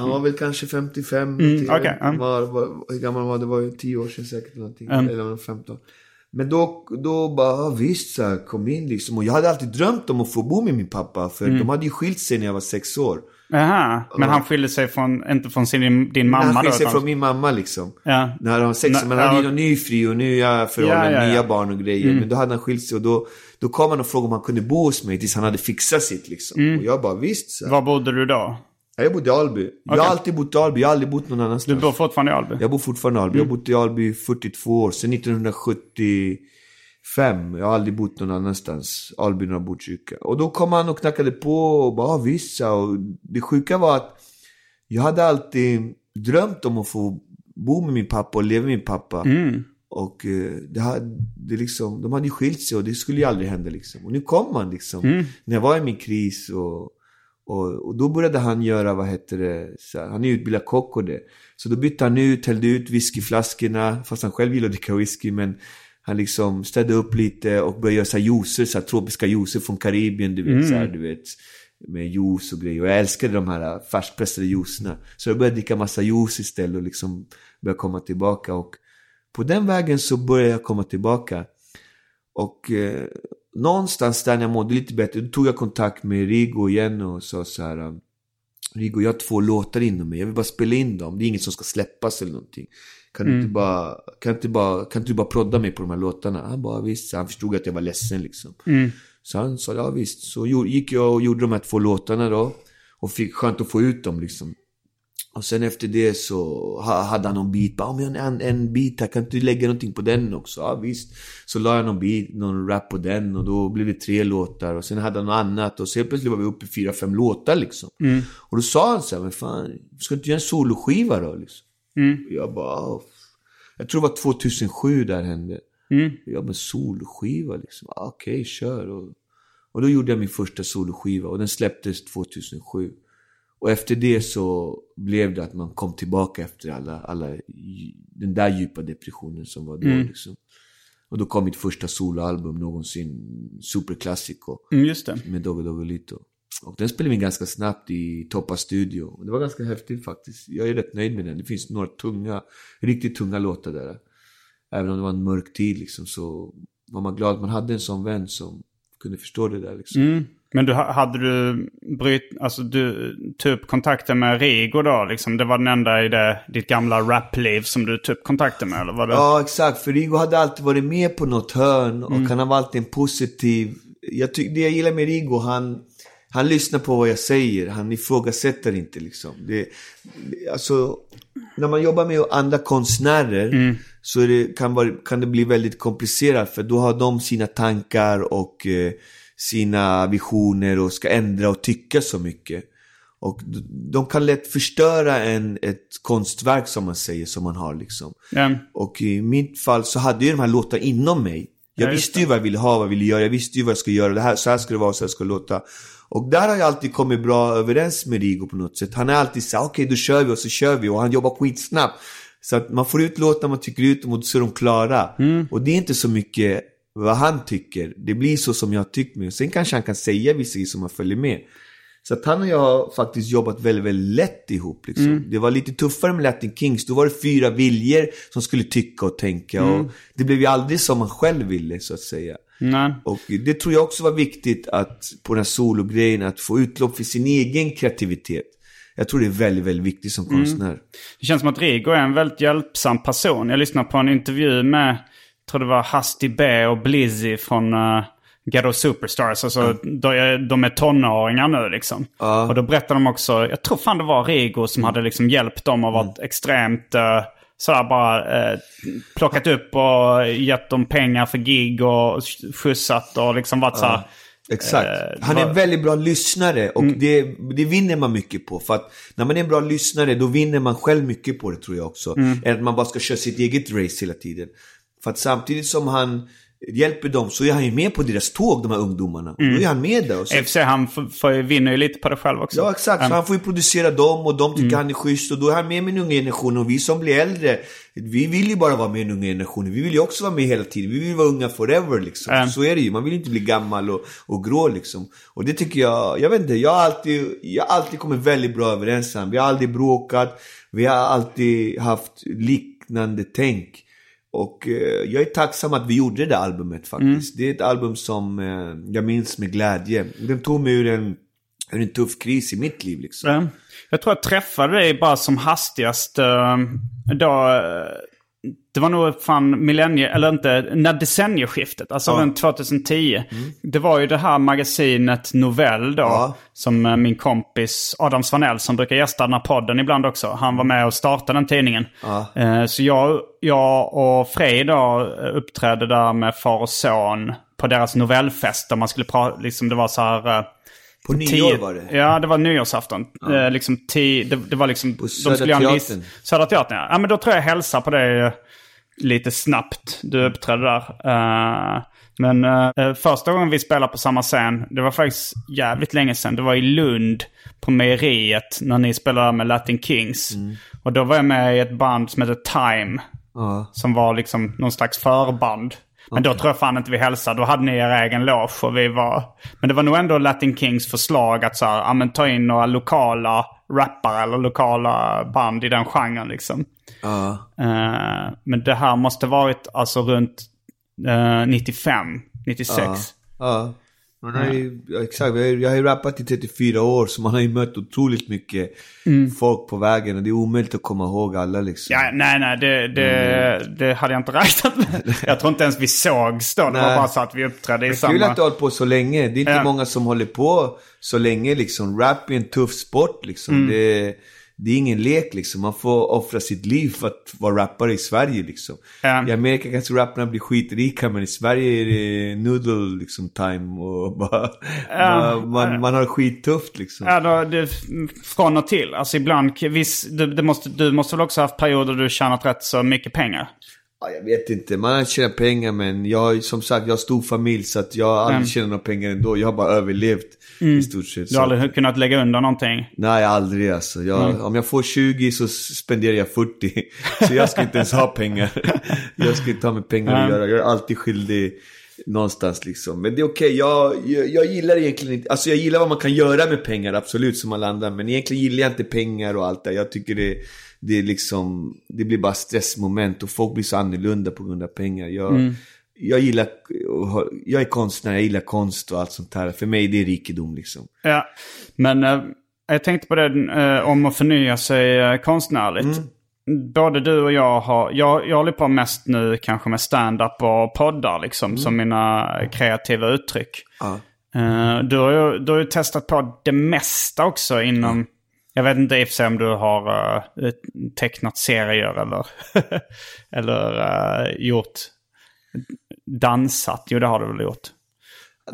[SPEAKER 2] han var väl kanske 55.
[SPEAKER 1] Mm, okej, ja.
[SPEAKER 2] var, var, hur gammal var? Det var ju 10 år sedan säkert. Någonting.
[SPEAKER 1] Mm.
[SPEAKER 2] Eller var det 15. Men då, då bara, visst så här, kom in liksom. Och jag hade alltid drömt om att få bo med min pappa. För
[SPEAKER 1] Mm.
[SPEAKER 2] de hade ju skilt sig när jag var sex år.
[SPEAKER 1] Aha, men han skilde sig från, inte från sin, din mamma
[SPEAKER 2] han
[SPEAKER 1] då?
[SPEAKER 2] skilde sig
[SPEAKER 1] utan-
[SPEAKER 2] från min mamma liksom.
[SPEAKER 1] Ja.
[SPEAKER 2] När han var sex Men han hade ju någon ny fri och nya förhållanden,
[SPEAKER 1] Ja, ja,
[SPEAKER 2] nya barn och grejer. Men då hade han skilt sig och då, då kom han och frågade om han kunde bo hos mig tills han hade fixat sitt liksom.
[SPEAKER 1] Mm.
[SPEAKER 2] Och jag bara, visst. Så.
[SPEAKER 1] Var bodde du då?
[SPEAKER 2] Ja, Jag bodde i Alby. Jag
[SPEAKER 1] Okej.
[SPEAKER 2] har alltid bott i Alby, jag har aldrig bott någon
[SPEAKER 1] Du
[SPEAKER 2] annanstans.
[SPEAKER 1] bor fortfarande i Alby?
[SPEAKER 2] Jag bor fortfarande i Alby. Jag har bott i Alby i 42 år, sedan 1975. Jag har aldrig bott någon annanstans. Alby, norra Botkyrka. Och då kom han och knackade på och bara, ah, visst sa." Och det sjuka var att jag hade alltid drömt om att få bo med min pappa och leva med min pappa. Och eh, det hade, det liksom, de hade ju skilt sig och det skulle ju aldrig hända liksom. Och nu kom han liksom. När jag var i min kris och, och, och då började han göra, vad heter det, här, han är utbildad kock och det. Så då bytte han ut, hällde ut whiskyflaskorna, fast han själv gillar att dricka whisky. Men han liksom städade upp lite och började göra så här juicer, så här tropiska juicer från Karibien, du vet. Så här, du vet med juice och grejer. Och jag älskade de här färskpressade juicerna. Så jag började dricka massa juice istället och liksom började komma tillbaka. Och på den vägen så började jag komma tillbaka. Och eh, någonstans där när jag mådde lite bättre, då tog jag kontakt med Rigo igen och sa så här. um, Rigo, jag har två låtar inom mig. Jag vill bara spela in dem. Det är inget som ska släppas eller någonting. Kan du inte bara, kan inte bara, kan inte du bara prodda mig på de här låtarna? Han bara visst. Han förstod att jag var ledsen liksom. Så han sa ja visst. Så gick jag och gjorde de här två låtarna då. Och fick skönt att få ut dem liksom. Och sen efter det så ha- hade han någon bit. Bara, om jag har en, en bit här, kan inte du lägga någonting på den också? Ja visst. Så la jag någon bit, någon rap på den och då blev det tre låtar. Och sen hade han något annat och så helt plötsligt var vi uppe i fyra, fem låtar liksom. Och då sa han så här, men fan, ska du inte göra en soloskiva då? Liksom. Och jag bara, "Ah, jag tror det var 2007 där hände. Jag bara, soloskiva liksom. Ah, Okej, kör. Och, och då gjorde jag min första soloskiva och den släpptes 2007. Och efter det så blev det att man kom tillbaka efter alla, alla den där djupa depressionen som var då liksom. Och då kom mitt första soloalbum någonsin, Super Classico,
[SPEAKER 1] Mm, just det.
[SPEAKER 2] med Dogge Doggelito. Och den spelade vi in ganska snabbt i Toppa Studio. Och det var ganska häftigt faktiskt. Jag är rätt nöjd med den. Det finns några tunga, riktigt tunga låtar där. Även om det var en mörk tid liksom så var man glad att man hade en sån vän som kunde förstå det där liksom.
[SPEAKER 1] Mm. Men du, ha- hade du bryt, alltså du upp kontakten med Rigo då? Liksom, det var den enda i det, ditt gamla rapliv som du tog upp kontakten med? Eller var det?
[SPEAKER 2] Ja, exakt. För Rigo hade alltid varit med på något hörn och han var alltid en positiv... Jag ty- det jag gillar med Rigo, han, han lyssnar på vad jag säger. Han ifrågasätter inte liksom. Det, alltså, när man jobbar med andra konstnärer så är det, kan, vara, kan det bli väldigt komplicerat. För då har de sina tankar och eh, sina visioner och ska ändra och tycka så mycket. Och de kan lätt förstöra en, ett konstverk som man säger, som man har liksom.
[SPEAKER 1] Ja.
[SPEAKER 2] Och i mitt fall så hade jag de här låtarna inom mig. Jag
[SPEAKER 1] Ja,
[SPEAKER 2] visste ju vad jag ville ha, vad jag ville göra. Jag visste ju vad jag skulle göra. Det här, så här ska det vara, så här ska det låta. Och där har jag alltid kommit bra överens med Rigo på något sätt. Han är alltid så okej då kör vi och så kör vi. Och han jobbar skitsnabbt. Så att man får ut låtar, man tycker ut dem och så är de klara. Och det är inte så mycket vad han tycker. Det blir så som jag tycker med. Sen kanske han kan säga vissa grejer som man följer med. Så att han och jag har faktiskt jobbat väldigt, väldigt lätt ihop. Liksom. Det var lite tuffare med Latin Kings. Då var det fyra viljor som skulle tycka och tänka. Och det blev ju aldrig som man själv ville, så att säga.
[SPEAKER 1] Nej.
[SPEAKER 2] Och det tror jag också var viktigt att på den här sologrejen, att få utlopp för sin egen kreativitet. Jag tror det är väldigt, väldigt viktigt som konstnär.
[SPEAKER 1] Det känns som att Rigo är en väldigt hjälpsam person. Jag lyssnade på en intervju med, jag tror det var Husty B och Blizzy från uh, Ghetto Superstars. Alltså de, är, de är tonåringar nu liksom. Och då berättade de också, jag tror fan det var Rigo som hade liksom hjälpt dem och varit extremt... Uh, sådär bara eh, plockat upp och gett dem pengar för gig och skjutsat och liksom varit såhär...
[SPEAKER 2] Exakt.
[SPEAKER 1] Eh,
[SPEAKER 2] Han är en väldigt bra lyssnare och det, det vinner man mycket på. För att när man är en bra lyssnare då vinner man själv mycket på det tror jag också. Än att man bara ska köra sitt eget race hela tiden. För att samtidigt som han hjälper dem så är han ju med på deras tåg, de här ungdomarna. Och Då är han med där. Och så,
[SPEAKER 1] sig, han får vinner ju lite på det själv också.
[SPEAKER 2] Ja exakt, så han får ju producera dem och de tycker han är schysst och då är han med den unga generationen och vi som blir äldre, vi vill ju bara vara med i den unga generationen. Vi vill ju också vara med hela tiden, vi vill vara unga forever liksom.
[SPEAKER 1] Mm.
[SPEAKER 2] Så är det ju, man vill ju inte bli gammal och, och grå liksom. Och det tycker jag, jag vet inte, jag har alltid, jag har alltid kommit väldigt bra överens med. Vi har aldrig bråkat, vi har alltid haft liknande tänk. Och eh, jag är tacksam att vi gjorde det albumet faktiskt. Det är ett album som eh, jag minns med glädje. Den tog mig ur en, ur en tuff kris i mitt liv liksom.
[SPEAKER 1] Ja. Jag tror jag träffade dig bara som hastigast eh, då. Det var nog fan millennie, eller inte, när decennieskiftet, alltså runt 2010. Det var ju det här magasinet Novell då,
[SPEAKER 2] Ja.
[SPEAKER 1] som eh, min kompis Adam Svanell som brukar gästa den här podden ibland också. Han var med och startade den tidningen. Eh, Så jag, jag och Frej då eh, uppträdde där med far och son på deras novellfest. Där man skulle prata, liksom det var så här...
[SPEAKER 2] På
[SPEAKER 1] tio-
[SPEAKER 2] nyår var det.
[SPEAKER 1] Ja, det var nyårsafton. Eh, liksom tio, det, det var liksom...
[SPEAKER 2] På Södra Teatern.
[SPEAKER 1] Södra Teatern, ja. ja. men då tror jag hälsar på dig eh, lite snabbt. Du uppträdde där. Eh, men eh, första gången vi spelade på samma scen, det var faktiskt jävligt länge sedan. Det var i Lund på mejeriet när ni spelade med Latin Kings.
[SPEAKER 2] Mm.
[SPEAKER 1] Och då var jag med i ett band som heter Time.
[SPEAKER 2] Ja.
[SPEAKER 1] Som var liksom någon slags förband. Men då tror jag fan inte vi hälsade. Då hade ni er egen loge och vi var... Men det var nog ändå Latin Kings förslag att så här, ja, men ta in några lokala rappare eller lokala band i den genren liksom.
[SPEAKER 2] Ja.
[SPEAKER 1] Eh, men det här måste varit alltså runt eh, 95, 96.
[SPEAKER 2] Man har ju, ja, exakt, jag har, ju- jag har ju rappat i 34 år så man har ju mött otroligt mycket folk på vägen och det är omöjligt att komma ihåg alla liksom.
[SPEAKER 1] Ja, nej, nej, det, det, det hade jag inte räknat med. Jag tror inte ens vi sågs då. Det var bara så att vi uppträdde i
[SPEAKER 2] Det är kul
[SPEAKER 1] samma...
[SPEAKER 2] att du har hållit på så länge. Det är inte
[SPEAKER 1] Ja.
[SPEAKER 2] många som håller på så länge liksom. Rap är en tuff sport liksom.
[SPEAKER 1] Mm.
[SPEAKER 2] Det, det är ingen lek liksom. Man får offra sitt liv för att vara rappare i Sverige liksom.
[SPEAKER 1] Ja.
[SPEAKER 2] I Amerika kanske rapparna blir skitrika men i Sverige är det noodle liksom time och bara... bara man, man har det skittufft liksom.
[SPEAKER 1] Ja, då, det, från och till. Alltså ibland, viss, du, måste, du måste väl också ha haft perioder du tjänat rätt så mycket pengar?
[SPEAKER 2] Ja, jag vet inte, man har tjänat pengar men jag har som sagt, jag har stor familj så att jag har aldrig
[SPEAKER 1] Mm.
[SPEAKER 2] tjänat några pengar ändå. Jag har bara överlevt i stort sett.
[SPEAKER 1] Du har aldrig kunnat lägga undan någonting?
[SPEAKER 2] Nej, aldrig alltså. Jag, Om jag får 20 så spenderar jag 40. Så jag ska inte ens ha pengar. Jag ska inte ha med pengar att
[SPEAKER 1] Nej.
[SPEAKER 2] göra. Jag är alltid skyldig någonstans liksom. Men det är okej, jag, jag, jag gillar egentligen inte, alltså jag gillar vad man kan göra med pengar, absolut som alla andra. Men egentligen gillar jag inte pengar och allt det. Jag tycker det, det är liksom, det blir bara stressmoment och folk blir så annorlunda på grund av pengar. Jag, jag gillar, jag är konstnär, jag gillar konst och allt sånt här. För mig det är rikedom liksom.
[SPEAKER 1] Ja, men eh, jag tänkte på det eh, om att förnya sig eh, konstnärligt. Både du och jag har, jag, jag håller på mest nu kanske med stand-up och poddar liksom som mina kreativa uttryck.
[SPEAKER 2] Ja.
[SPEAKER 1] Eh, du, har ju, du har ju testat på det mesta också inom, jag vet inte i och för sig om du har uh, tecknat serier eller, eller eh, gjort, dansat. Jo det har du väl gjort.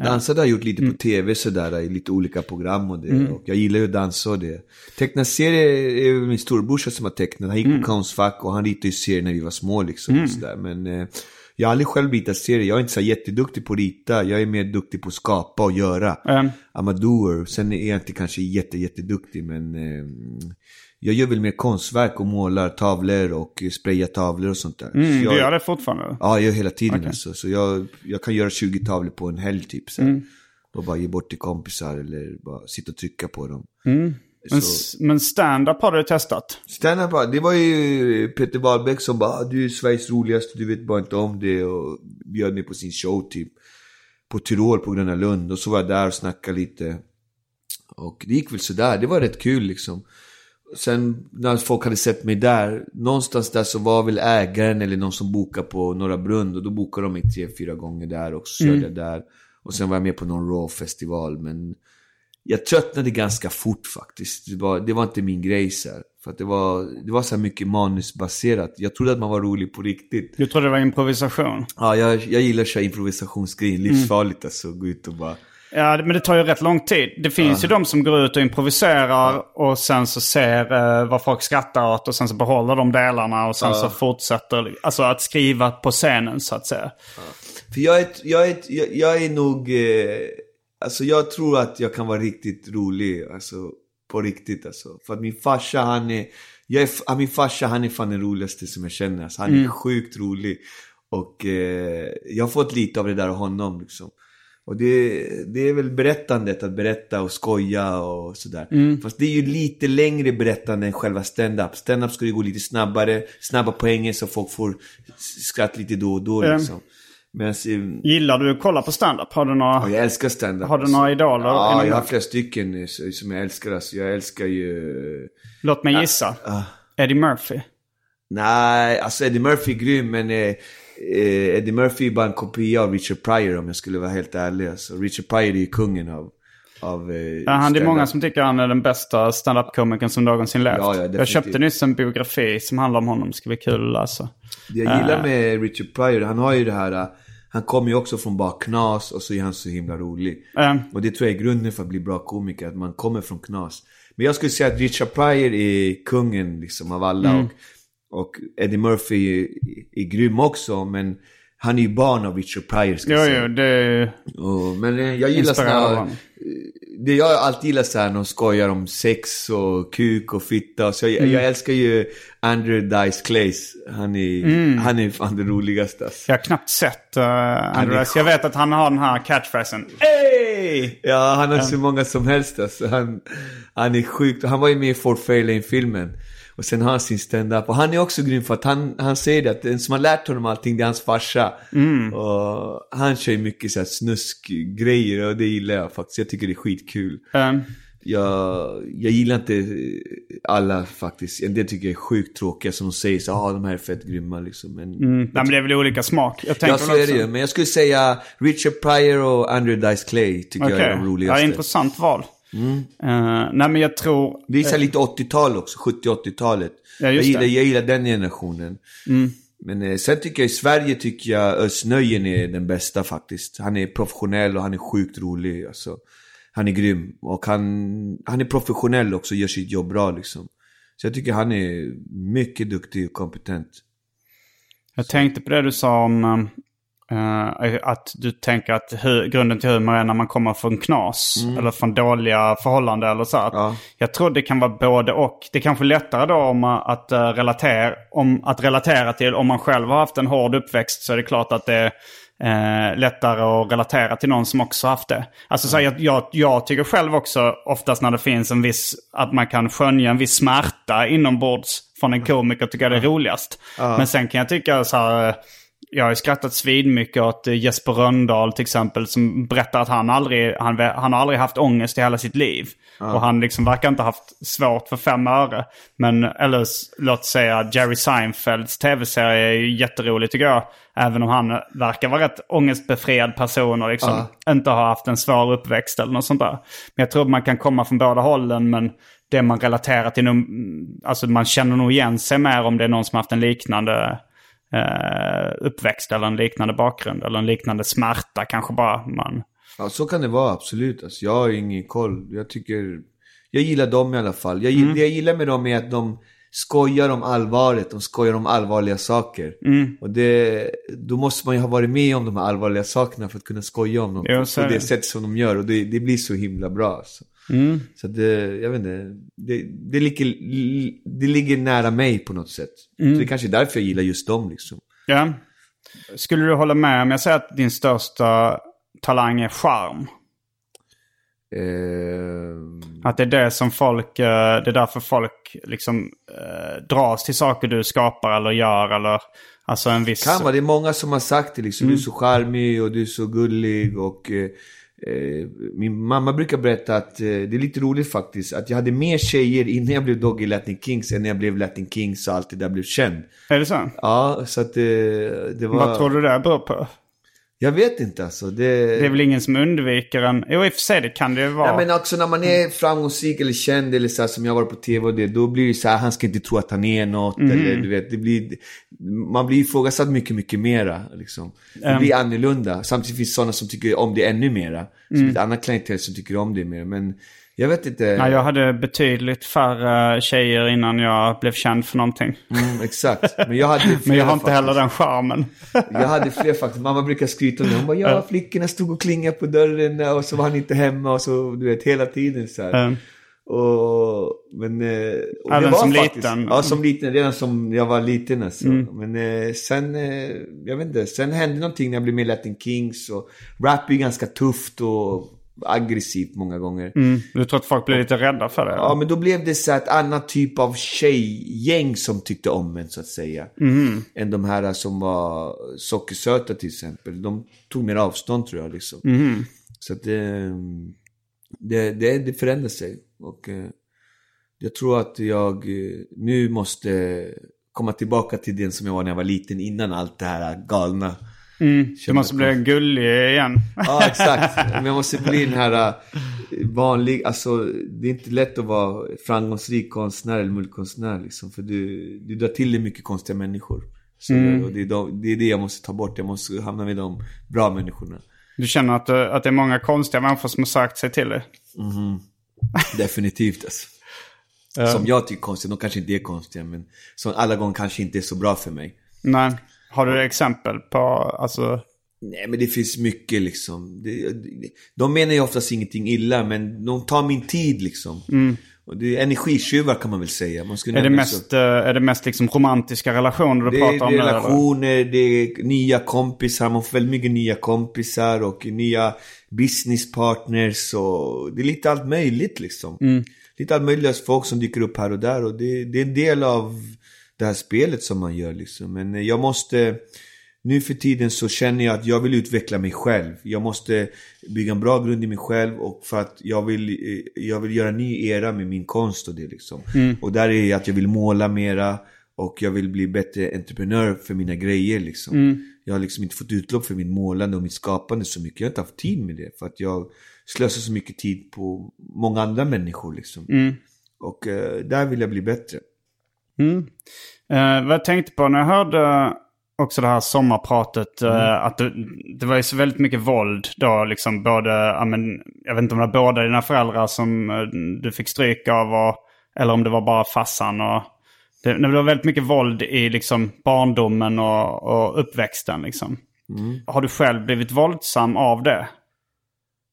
[SPEAKER 2] Dansat har jag gjort lite
[SPEAKER 1] Mm.
[SPEAKER 2] på tv sådär i lite olika program och det. Och jag gillar ju att dansa och det. Teckna serier är min storebrorsa som har tecknat. Han gick
[SPEAKER 1] Mm.
[SPEAKER 2] på Konstfack och han ritade ju serier när vi var små liksom. Och sådär. Men eh, jag har aldrig själv ritat serier. Jag är inte så jätteduktig på att rita. Jag är mer duktig på att skapa och göra.
[SPEAKER 1] Mm.
[SPEAKER 2] I'm a doer. Sen är jag inte kanske jätte, jätteduktig men eh, jag gör väl mer konstverk och målar tavlor och sprayar tavlor och sånt där.
[SPEAKER 1] Mm,
[SPEAKER 2] jag,
[SPEAKER 1] Du gör det fortfarande?
[SPEAKER 2] Ja, jag gör hela tiden alltså. Så jag, jag kan göra 20 tavlor på en helg typ. Så.
[SPEAKER 1] Mm.
[SPEAKER 2] Och bara ge bort till kompisar eller bara sitta och trycka på dem.
[SPEAKER 1] Men,
[SPEAKER 2] Så,
[SPEAKER 1] s- men stand-up har du testat?
[SPEAKER 2] stand bara, det var ju Peter Wahlbeck som bara, "Ah, du är Sveriges roligaste, du vet bara inte om det. Och bjöd mig på sin show typ. På Tyrol på Gröna Lund. Och så var jag där och snackade lite. Och det gick väl sådär, det var rätt kul liksom. Sen när folk hade sett mig där, någonstans där så var väl ägaren eller någon som bokade på Norra Brunn och då bokade de mig tre, fyra gånger där och så körde jag där. Och sen var jag med på någon Raw-festival men jag tröttnade ganska fort faktiskt. Det var, det var inte min grej så här. För att det var, det var så mycket manusbaserat. Jag trodde att man var rolig på riktigt.
[SPEAKER 1] Du trodde det var improvisation?
[SPEAKER 2] Ja, jag, jag gillar att köra improvisationsgrejer. Livsfarligt alltså. Gå ut och bara...
[SPEAKER 1] Ja, men det tar ju rätt lång tid. Det finns ju de som går ut och improviserar och sen så ser eh, vad folk skrattar åt och sen så behåller de delarna och sen så fortsätter, alltså att skriva på scenen så att säga.
[SPEAKER 2] För jag är, jag är, jag, jag är nog... Eh, alltså jag tror att jag kan vara riktigt rolig. Alltså på riktigt alltså. För att min farsa han är... Jag är ja, min farsa han är fan den roligaste som jag känner. Alltså, han är sjukt rolig. Och eh, jag har fått lite av det där av honom liksom. Och det, det är väl berättandet, att berätta och skoja och sådär. Fast det är ju lite längre berättande än själva stand-up. Stand-up ska ju gå lite snabbare, snabba poänger så folk får skratt lite då och då
[SPEAKER 1] Mm.
[SPEAKER 2] liksom. Medan, eh,
[SPEAKER 1] Gillar du att kolla på stand-up? Har du några...
[SPEAKER 2] Ja, jag älskar stand-up.
[SPEAKER 1] Har du några idoler
[SPEAKER 2] Ja, jag har flera stycken eh, som jag älskar. Alltså. Jag älskar ju...
[SPEAKER 1] Låt mig gissa. Eddie Murphy.
[SPEAKER 2] Nej, alltså Eddie Murphy är grym, men eh, eh, Eddie Murphy är bara en kopia av Richard Pryor om jag skulle vara helt ärlig. Alltså, Richard Pryor är ju kungen av... av eh,
[SPEAKER 1] Ja, han, det är
[SPEAKER 2] stand-up.
[SPEAKER 1] många som tycker han är den bästa stand-up-komikern som någonsin levt.
[SPEAKER 2] Ja, ja,
[SPEAKER 1] jag köpte nyss en biografi som handlar om honom. Det ska bli kul att läsa.
[SPEAKER 2] Det jag gillar med Richard Pryor, han har ju det här... eh, Han kommer ju också från bara knas och så är han så himla rolig.
[SPEAKER 1] Mm.
[SPEAKER 2] Och det tror jag är grunden för att bli bra komiker, att man kommer från knas. Men jag skulle säga att Richard Pryor är kungen liksom av alla.
[SPEAKER 1] Mm.
[SPEAKER 2] Och, och Eddie Murphy är, är grym också, men han är ju barn av Richard Pryor ska jag säga.
[SPEAKER 1] jo, det
[SPEAKER 2] Och, men eh, jag gillar såna,
[SPEAKER 1] honom.
[SPEAKER 2] det jag alltid gillar så här när de skojar om sex och kuk och fitta. Så jag,
[SPEAKER 1] Mm.
[SPEAKER 2] jag älskar ju Andrew Dice Clays. Han är,
[SPEAKER 1] Mm.
[SPEAKER 2] han är fan det roligaste alltså.
[SPEAKER 1] Jag har knappt sett uh, Andreas.
[SPEAKER 2] är
[SPEAKER 1] Jag vet att han har den här catchphrasen. Hey!
[SPEAKER 2] Ja, han har så många som helst alltså. Han, han är sjukt. Han var ju med i Fort Fairlane-filmen. Och sen har han sin stand-up. Och han är också grym för att han, han säger det att den som har lärt honom allting det är hans farsa. Och han kör ju mycket så här snuskgrejer och det gillar jag faktiskt. Jag tycker det är skitkul.
[SPEAKER 1] Um,
[SPEAKER 2] Jag, jag gillar inte alla faktiskt. En del tycker jag är sjukt tråkiga som säger så ah, de här är fett grymma liksom. Men,
[SPEAKER 1] mm, nej, men det är väl olika smak. Jag tänker
[SPEAKER 2] Ja, så är det ju. Men jag skulle säga Richard Pryor och Andrew Dice Clay tycker jag är de
[SPEAKER 1] Ja,
[SPEAKER 2] roligaste.
[SPEAKER 1] intressant val. Eh, nej, men jag tror...
[SPEAKER 2] Så här lite 80-tal också, 70-80-talet.
[SPEAKER 1] Ja,
[SPEAKER 2] jag, gillar.
[SPEAKER 1] Mm.
[SPEAKER 2] jag gillar den generationen. Men eh, sen tycker jag i Sverige tycker jag Özz Nöjen är den bästa faktiskt. Han är professionell och han är sjukt rolig. Alltså. Han är grym. Och han, han är professionell också och gör sitt jobb bra liksom. Så jag tycker han är mycket duktig och kompetent.
[SPEAKER 1] Jag tänkte på det du sa om eh, att du tänker att hu- grunden till humor är när man kommer från knas. Eller från dåliga förhållanden eller så.
[SPEAKER 2] Ja.
[SPEAKER 1] Jag tror det kan vara både och. Det är kanske lättare då om att, eh, relatera, om, att relatera till. Om man själv har haft en hård uppväxt så är det klart att det är eh, lättare att relatera till någon som också haft det. Alltså så här, jag, jag, jag tycker själv också oftast när det finns en viss, att man kan skönja en viss smärta inombords från en komiker tycker jag det är roligast. Men sen kan jag tycka så här, jag har ju skrattat svinmycket åt eh, Jesper Röndahl till exempel som berättar att han aldrig, han, han har aldrig haft ångest i hela sitt liv. Och han liksom verkar inte ha haft svårt för fem öre. Men, eller låt säga Jerry Seinfelds tv-serie är ju jätterolig tycker jag. Även om han verkar vara rätt ångestbefriad person och liksom inte har haft en svår uppväxt eller något sånt där. Men jag tror man kan komma från båda hållen men det man relaterar till, alltså man känner nog igen sig mer om det är någon som haft en liknande uppväxt eller en liknande bakgrund eller en liknande smärta kanske bara. Man,
[SPEAKER 2] Ja, så kan det vara absolut. Alltså, jag har ingen koll. Jag tycker... Jag gillar dem i alla fall. Jag, gill- Det jag gillar med dem är att de skojar om allvaret. De skojar om allvarliga saker. Och det, då måste man ju ha varit med om de här allvarliga sakerna för att kunna skoja om dem.
[SPEAKER 1] Jo,
[SPEAKER 2] på det. sätt som de gör. Och det, det blir så himla bra. Alltså. Så det, jag vet inte. Det, det, ligger, det ligger nära mig på något sätt. Så det är kanske är därför jag gillar just dem liksom.
[SPEAKER 1] ja. Skulle du hålla med om jag säger att din största talang är charm?
[SPEAKER 2] Eh,
[SPEAKER 1] Att det är det som folk, eh, det är därför folk liksom eh, dras till saker du skapar eller gör eller alltså en viss...
[SPEAKER 2] Kan vara, det är många som har sagt det liksom. Du är så charmig och du är så gullig och eh, min mamma brukar berätta att eh, det är lite roligt faktiskt. Att jag hade mer tjejer innan jag blev Doggy Latin Kings än när jag blev Latin Kings och allt det där blev känd.
[SPEAKER 1] Är det så?
[SPEAKER 2] Ja, så att eh, det var...
[SPEAKER 1] Vad tror du det beror på?
[SPEAKER 2] Jag vet inte alltså. Det...
[SPEAKER 1] Det är väl ingen som undviker en... Jo, i och för sig det kan det ju vara.
[SPEAKER 2] Ja, men också när man är framgångsrik eller känd eller så här, som jag var på tv och det, då blir det så här, han ska inte tro att han är något. Eller du vet, det blir, man blir ifrågasatt mycket, mycket mera. Liksom. Det blir annorlunda. Samtidigt finns det sådana som tycker om det ännu mera. Som ett annat klientel som tycker om det mer. Men jag vet inte.
[SPEAKER 1] Nej, jag hade betydligt färre tjejer innan jag blev känd för någonting.
[SPEAKER 2] Mm, exakt. Men jag hade
[SPEAKER 1] Men jag har inte
[SPEAKER 2] faktiskt.
[SPEAKER 1] heller den charmen.
[SPEAKER 2] Jag hade fler faktiskt. Mamma brukar skryta om det. Hon bara, ja flickorna stod och klingade på dörren och så var han inte hemma och så, du vet, hela tiden så här.
[SPEAKER 1] Mm.
[SPEAKER 2] Och, men, eh, och
[SPEAKER 1] Även som
[SPEAKER 2] faktiskt,
[SPEAKER 1] liten? Mm.
[SPEAKER 2] Ja, som liten. Redan som jag var liten alltså. Men eh, sen, eh, jag vet inte, sen hände någonting när jag blev med i Latin Kings. Och rap är ganska tufft och aggressivt många gånger.
[SPEAKER 1] Mm. Du tror att folk blir lite rädda för det?
[SPEAKER 2] Ja, men då blev det så här ett annat typ av tjejgäng som tyckte om en så att säga.
[SPEAKER 1] Mm.
[SPEAKER 2] Än de här som var sockersöta till exempel. De tog mer avstånd tror jag liksom.
[SPEAKER 1] Mm.
[SPEAKER 2] Så att det, det, det, det förändrar sig. Och eh, jag tror att jag eh, nu måste komma tillbaka till den som jag var när jag var liten innan allt det här galna.
[SPEAKER 1] Du måste bli gullig igen.
[SPEAKER 2] Ja, exakt. Men jag måste bli den här eh, vanlig, alltså det är inte lätt att vara framgångsrik konstnär eller multikonstnär liksom. För du, du drar till dig mycket konstiga människor. Så och det, är de, det är det jag måste ta bort, jag måste hamna med de bra människorna.
[SPEAKER 1] Du känner att, det- att det är många konstiga människor som har sökt sig till dig?
[SPEAKER 2] Definitivt alltså. Som jag tycker är konstiga, de kanske inte är konstiga men som alla gånger kanske inte är så bra för mig.
[SPEAKER 1] Nej. Har du exempel på, alltså...
[SPEAKER 2] Nej men det finns mycket liksom. De menar ju oftast ingenting illa men de tar min tid liksom. Och det är energitjuvar kan man väl säga. Man
[SPEAKER 1] Är det mest, eh, är det mest liksom romantiska relationer du
[SPEAKER 2] Det
[SPEAKER 1] pratar om
[SPEAKER 2] det är
[SPEAKER 1] nu, eller?
[SPEAKER 2] relationer, det är nya kompisar, man får väldigt mycket nya kompisar och nya business partners och det är lite allt möjligt liksom.
[SPEAKER 1] Mm.
[SPEAKER 2] Lite allt möjligt folk som dyker upp här och där och det, det är en del av det här spelet som man gör liksom. Men eh, jag måste, nu för tiden så känner jag att jag vill utveckla mig själv. Jag måste bygga en bra grund i mig själv och för att jag vill, eh, jag vill göra en ny era med min konst och det liksom. Och där är att jag vill måla mera och jag vill bli bättre entreprenör för mina grejer liksom. Jag har liksom inte fått utlopp för min målande och mitt skapande så mycket. Jag har inte haft tid med det för att jag slösar så mycket tid på många andra människor liksom. Och eh, där vill jag bli bättre.
[SPEAKER 1] Eh, vad jag tänkte på när jag hörde också det här sommarpratet. eh, att det, det var ju så väldigt mycket våld då. Liksom både, ja, men, jag vet inte om det var båda dina föräldrar som eh, du fick stryk av. Och, eller om det var bara farsan. Och, det, det var väldigt mycket våld i liksom, barndomen och, och uppväxten. Liksom. Har du själv blivit våldsam av det?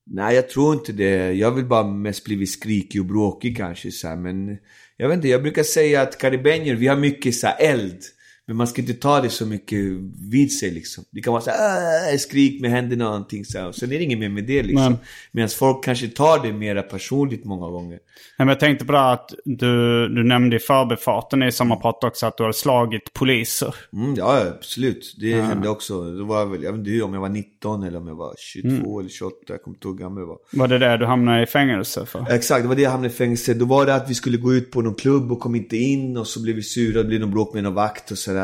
[SPEAKER 2] Nej, jag tror inte det. Jag vill bara mest bli skrikig och bråkig kanske. Så här. Men jag vet inte, jag brukar säga att karibenier, vi har mycket så här, eld. Men man ska inte ta det så mycket vid sig liksom. Det kan vara så här, "Ah", skrik med händerna och någonting så här. Sen är det inget mer med det liksom. Medan folk kanske tar det mera personligt många gånger.
[SPEAKER 1] Nej, men jag tänkte på det här att du, du nämnde i förbifarten i sommarpratet också att du hade slagit poliser.
[SPEAKER 2] Mm, ja, absolut. Det hände också. Det var väl, jag vet inte om jag var 19 eller om jag var 22 eller 28. Jag kommer inte ihåg hur gammal jag var.
[SPEAKER 1] Var det det du hamnade i fängelse för?
[SPEAKER 2] Exakt, det var det jag hamnade i fängelse. Då var det att vi skulle gå ut på någon klubb och kom inte in och så blev vi sura, det blev någon bråk med någon vakt och sådär.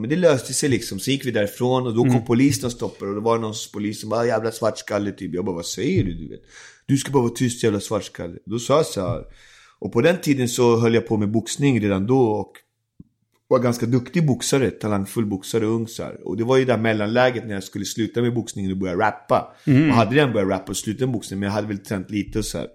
[SPEAKER 2] Men det löste sig liksom. Så gick vi därifrån och då kom polisen och stoppade och då var det någon polis som bara jävla svartskalle typ. Jag bara vad säger du? Du vet? Du ska bara vara tyst jävla svartskalle. Då sa jag så här. Och på den tiden så höll jag på med boxning redan då och var ganska duktig boxare, talangfull boxare, ung så här. Och det var ju det där mellanläget när jag skulle sluta med boxningen och börja rappa. Och hade redan börjat rappa och sluta med boxningen, men jag hade väl tränat lite och så här.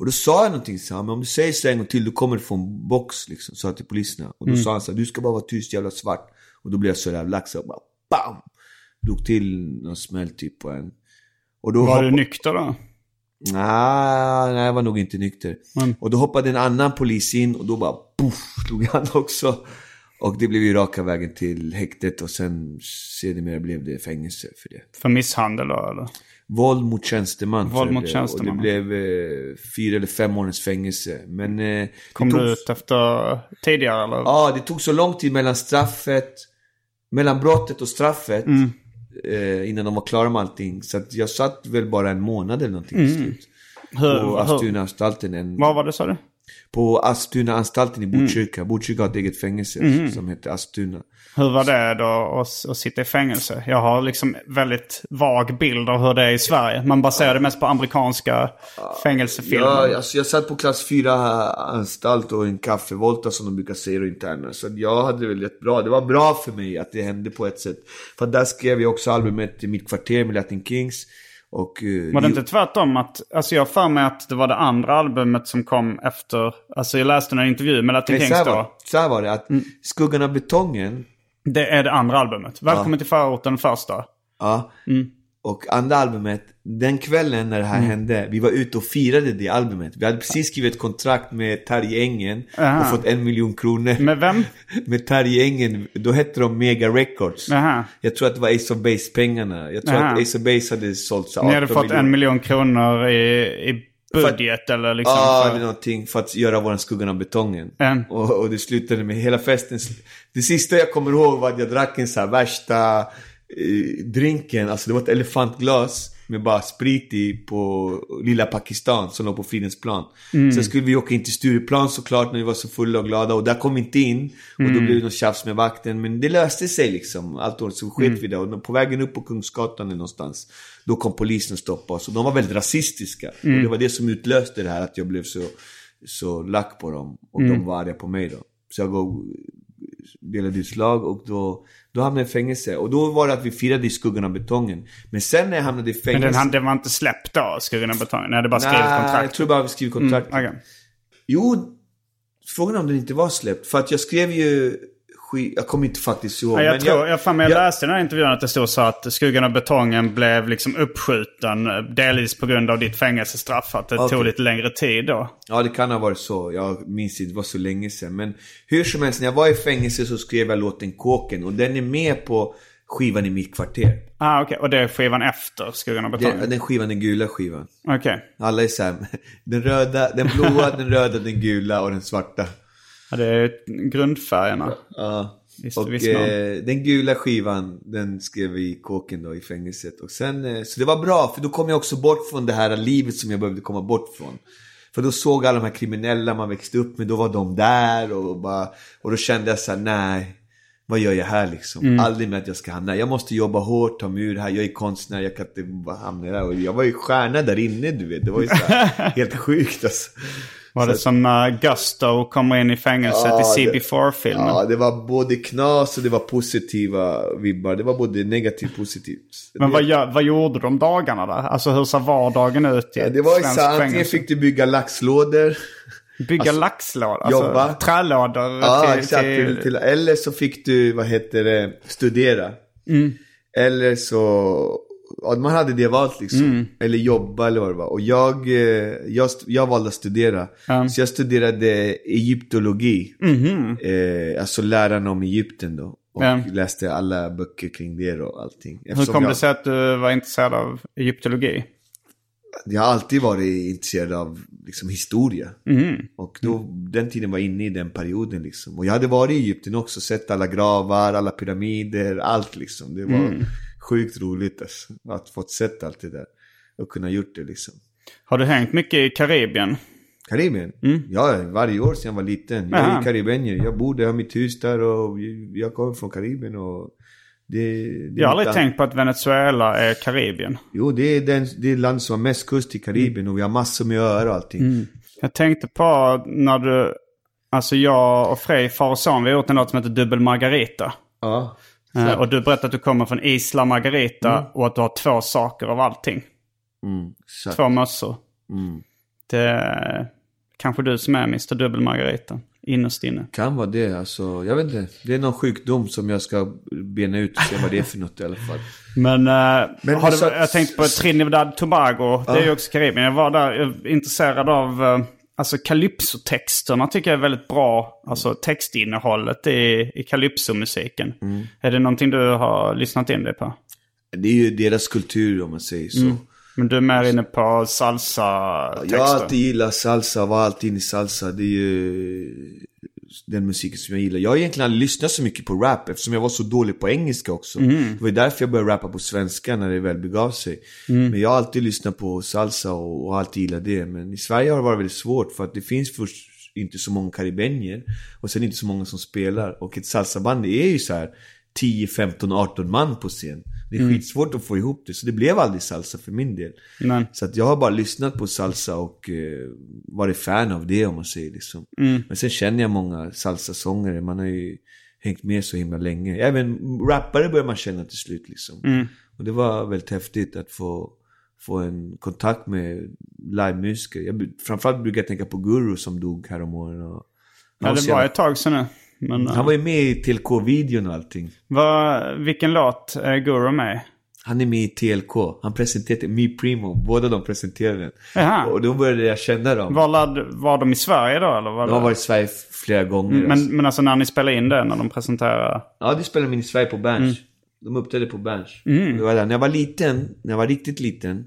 [SPEAKER 2] Och då sa jag någonting så här, men om du säger så en gång till, då kommer du få en box liksom, sa jag till poliserna. Och då sa han så här, du ska bara vara tyst jävla svart. Och då blev jag så jävla lax, och bara BAM! Drog till någon smäll typ på en. Och då
[SPEAKER 1] Var du
[SPEAKER 2] hoppa-
[SPEAKER 1] nykter då?
[SPEAKER 2] Nej, nej, jag var nog inte nykter.
[SPEAKER 1] Mm.
[SPEAKER 2] Och då hoppade en annan polis in och då bara poff, slog han också. Och det blev ju raka vägen till häktet och sen sedermera blev det fängelse för det.
[SPEAKER 1] För misshandel då eller?
[SPEAKER 2] Våld mot tjänsteman.
[SPEAKER 1] Våld mot tjänsteman.
[SPEAKER 2] Och det blev eh, fyra eller fem årens fängelse. Men... Eh,
[SPEAKER 1] Kom
[SPEAKER 2] det tog,
[SPEAKER 1] du ut efter tidigare eller?
[SPEAKER 2] Ja, det tog så lång tid mellan straffet, mellan brottet och straffet.
[SPEAKER 1] Mm.
[SPEAKER 2] Eh, innan de var klara med allting. Så jag satt väl bara en månad eller någonting
[SPEAKER 1] Mm.
[SPEAKER 2] till slut.
[SPEAKER 1] hur,
[SPEAKER 2] På
[SPEAKER 1] hur,
[SPEAKER 2] Asptunaanstalten. En,
[SPEAKER 1] vad var det sa du?
[SPEAKER 2] På Asptuna-anstalten i
[SPEAKER 1] Mm.
[SPEAKER 2] Botkyrka. Botkyrka har ett eget fängelse som heter Asptuna.
[SPEAKER 1] Hur var det då att, att sitta i fängelse? Jag har liksom väldigt vag bild av hur det är i Sverige. Man baserar det mest på amerikanska fängelsefilmer.
[SPEAKER 2] Ja, alltså jag satt på klass 4 anstalt och en kaffevolta som de brukar säga interna. Så jag hade det väl rätt bra. Det var bra för mig att det hände på ett sätt. För där skrev jag också albumet i Mitt kvarter med Latin Kings. Och, eh,
[SPEAKER 1] Var det inte tvärtom att, alltså jag har mig att det var det andra albumet som kom efter, alltså jag läste en intervju med Latin Kings då.
[SPEAKER 2] var, så här var det, att Skuggan av betongen,
[SPEAKER 1] Det är det andra albumet. Välkommen till förorten första.
[SPEAKER 2] ja,
[SPEAKER 1] Mm.
[SPEAKER 2] Och andra albumet, den kvällen när det här hände, vi var ute och firade det albumet. Vi hade precis skrivit ett kontrakt med Terje Engen
[SPEAKER 1] Aha.
[SPEAKER 2] och fått en miljon kronor.
[SPEAKER 1] Med vem?
[SPEAKER 2] med Terje Engen, då hette de Mega Records.
[SPEAKER 1] Aha.
[SPEAKER 2] Jag tror att det var Ace of Base-pengarna. Jag tror
[SPEAKER 1] Aha.
[SPEAKER 2] att Ace of Base hade sålt så
[SPEAKER 1] Ni hade
[SPEAKER 2] 18
[SPEAKER 1] fått
[SPEAKER 2] miljoner.
[SPEAKER 1] en miljon kronor i, i budget eller liksom?
[SPEAKER 2] Ja,
[SPEAKER 1] för-
[SPEAKER 2] eller någonting för att göra våran Skuggan av betongen.
[SPEAKER 1] En.
[SPEAKER 2] Och, och det slutade med hela festen. Det sista jag kommer ihåg var att jag drack en så här värsta drinken. Alltså det var ett elefantglas med bara sprit i på lilla Pakistan som låg på Fridhemsplan. Sen skulle vi åka in till Stureplan såklart när vi var så fulla och glada och där kom vi inte in. Och då blev det något tjafs med vakten. Men det löste sig liksom. Allt sig. Så sket vi det. Och på vägen upp på Kungsgatan någonstans. Då kom polisen och stoppade oss. Och de var väldigt rasistiska. Och det var det som utlöste det här att jag blev så, så lack på dem. Och de var arga på mig då. Så jag går, delade ut slag och då, då hamnade jag i fängelse. Och då var det att vi firade i skuggan av betongen. Men sen när jag hamnade i
[SPEAKER 1] Men
[SPEAKER 2] fängelse...
[SPEAKER 1] den, han- den var inte släppt då, Skuggan av betongen? Ni hade bara skrivit
[SPEAKER 2] Nej, jag
[SPEAKER 1] kontrakt?
[SPEAKER 2] tror bara vi skrev kontrakt.
[SPEAKER 1] Okej.
[SPEAKER 2] Jo, frågan är om den inte var släppt. För att jag skrev ju sk- jag kommer inte faktiskt ihåg.
[SPEAKER 1] Ja, jag
[SPEAKER 2] men
[SPEAKER 1] tror, jag, fan, men jag
[SPEAKER 2] jag-
[SPEAKER 1] läste i den här intervjun att det stod så att Skuggan och betongen blev liksom uppskjuten. eh, Delvis på grund av ditt fängelsestraff. Att det
[SPEAKER 2] Okej.
[SPEAKER 1] tog lite längre tid då.
[SPEAKER 2] Ja, det kan ha varit så. Jag minns inte, det var så länge sedan. Men hur som helst, när jag var i fängelse så skrev jag låten Kåken. Och den är med på skivan i mitt kvarter.
[SPEAKER 1] Ah, okej. Och det är skivan efter Skuggan och betongen?
[SPEAKER 2] Den, den skivan, den gula skivan.
[SPEAKER 1] Okej.
[SPEAKER 2] Alla är såhär, den röda, den blåa, den röda, den gula och den svarta.
[SPEAKER 1] Ja, det är grundfärgerna.
[SPEAKER 2] Ja.
[SPEAKER 1] Visst,
[SPEAKER 2] och
[SPEAKER 1] visst
[SPEAKER 2] eh, den gula skivan, den skrev vi i kåken då i fängelset. Och sen, eh, så det var bra, för då kom jag också bort från det här livet som jag behövde komma bort från. För då såg alla de här kriminella man växte upp med, då var de där och bara, och då kände jag så här, nej, vad gör jag här liksom?
[SPEAKER 1] Mm.
[SPEAKER 2] Aldrig med att jag ska hamna, jag måste jobba hårt, ta mig ur det här, jag är konstnär, jag kan inte bara hamna där. Och jag var ju stjärna där inne, du vet, det var ju så här, helt sjukt alltså.
[SPEAKER 1] Var det som när Gusto kommer in i fängelset
[SPEAKER 2] Ja,
[SPEAKER 1] i
[SPEAKER 2] det-
[SPEAKER 1] CB4-filmen?
[SPEAKER 2] Ja, det var både knas och det var positiva vibbar. Det var både negativt och positivt.
[SPEAKER 1] Men
[SPEAKER 2] det,
[SPEAKER 1] vad, vad gjorde de dagarna där? Alltså hur ser vardagen ut i
[SPEAKER 2] ja, det var ju så antingen fick du bygga laxlådor.
[SPEAKER 1] Bygga
[SPEAKER 2] alltså,
[SPEAKER 1] laxlådor? Alltså
[SPEAKER 2] jobba.
[SPEAKER 1] trälådor
[SPEAKER 2] Ja,
[SPEAKER 1] till,
[SPEAKER 2] exakt.
[SPEAKER 1] Till,
[SPEAKER 2] till, eller så fick du, vad heter det, studera.
[SPEAKER 1] Mm.
[SPEAKER 2] Eller så, ja, man hade det valt liksom.
[SPEAKER 1] Mm.
[SPEAKER 2] Eller jobba eller vad det var. Och jag, eh, jag, jag valde att studera. Så jag studerade egyptologi. Eh, alltså läran om Egypten då. Och läste alla böcker kring det och allting.
[SPEAKER 1] Hur
[SPEAKER 2] Eftersom
[SPEAKER 1] kom
[SPEAKER 2] jag,
[SPEAKER 1] det sig att du var intresserad av egyptologi?
[SPEAKER 2] jag har alltid varit intresserad av liksom, historia.
[SPEAKER 1] Mm.
[SPEAKER 2] Och då, den tiden var inne i den perioden liksom. Och jag hade varit i Egypten också, sett alla gravar, alla pyramider, allt liksom. Det var
[SPEAKER 1] Mm.
[SPEAKER 2] Sjukt roligt alltså, att fått sett allt det där. Och kunna gjort det liksom.
[SPEAKER 1] Har du hängt mycket i Karibien?
[SPEAKER 2] Karibien? Ja, varje år sedan jag var liten. Jag är karibenier. Jag bor där, har mitt hus där och jag kommer från Karibien och det, det
[SPEAKER 1] Jag har aldrig
[SPEAKER 2] mitt-
[SPEAKER 1] tänkt på att Venezuela är Karibien.
[SPEAKER 2] Jo, det är den, det är land som har mest kust i Karibien och vi har massor med öar och allting.
[SPEAKER 1] Jag tänkte på när du... Alltså jag och Frej, far och son, vi har gjort en låt som heter Dubbel Margarita.
[SPEAKER 2] Ja.
[SPEAKER 1] Eh, och du berättade att du kommer från Isla Margarita och att du har två saker av allting.
[SPEAKER 2] Mm, exakt.
[SPEAKER 1] Två mössor.
[SPEAKER 2] Mm.
[SPEAKER 1] Det kanske du som är Mr Dubbel Margarita. Innerst inne.
[SPEAKER 2] Kan vara det, alltså. Jag vet inte. Det är någon sjukdom som jag ska bena ut och se vad det är för något i alla fall.
[SPEAKER 1] Men, eh,
[SPEAKER 2] Men
[SPEAKER 1] har du,
[SPEAKER 2] så-
[SPEAKER 1] jag tänkte på Trinidad Tobago. Det är ju också Karibien. Jag var där jag är intresserad av... eh, Alltså calypso-texterna tycker jag är väldigt bra. Alltså textinnehållet i, i calypso-musiken.
[SPEAKER 2] Mm.
[SPEAKER 1] Är det någonting du har lyssnat in dig på?
[SPEAKER 2] Det är ju deras kultur om man säger så.
[SPEAKER 1] Men du är mer inne på salsa-texter?
[SPEAKER 2] Jag har alltid gillat salsa, var alltid inne i salsa. Det är ju den musiken som jag gillar. Jag har egentligen aldrig lyssnat så mycket på rap eftersom jag var så dålig på engelska också. Det var därför jag började rappa på svenska när det väl begav sig. Men jag har alltid lyssnat på salsa och, och alltid gillat det. Men i Sverige har det varit väldigt svårt för att det finns först inte så många karibenier och sen inte så många som spelar. Och ett salsaband är ju så här 10, 15, 18 man på scen. Det är skitsvårt att få ihop det, så det blev aldrig salsa för min del.
[SPEAKER 1] Men,
[SPEAKER 2] Så att jag har bara lyssnat på salsa och eh, varit fan av det om man säger liksom. Men sen känner jag många salsasångare, man har ju hängt med så himla länge. Även rappare börjar man känna till slut liksom. Och det var väldigt häftigt att få, få en kontakt med livemusiker. Framförallt brukar jag tänka på Guru som dog häromåret. Och,
[SPEAKER 1] ja, det var ett tag sedan nu. Men, eh,
[SPEAKER 2] han var ju med i TLK-videon och allting.
[SPEAKER 1] vad, vilken låt är Guru med?
[SPEAKER 2] Han är med i TLK. Han presenterade Me Primo. Båda de presenterade den.
[SPEAKER 1] Jaha.
[SPEAKER 2] Och då började jag känna dem.
[SPEAKER 1] Var, ladd, var de i Sverige då? Eller var
[SPEAKER 2] De har varit i Sverige flera gånger. alltså.
[SPEAKER 1] men, men alltså när ni spelade in det, när de presenterar...
[SPEAKER 2] Ja, det spelade de in i Sverige på Berns. De uppträdde på Berns. Det var där. När jag var liten, när jag var riktigt liten,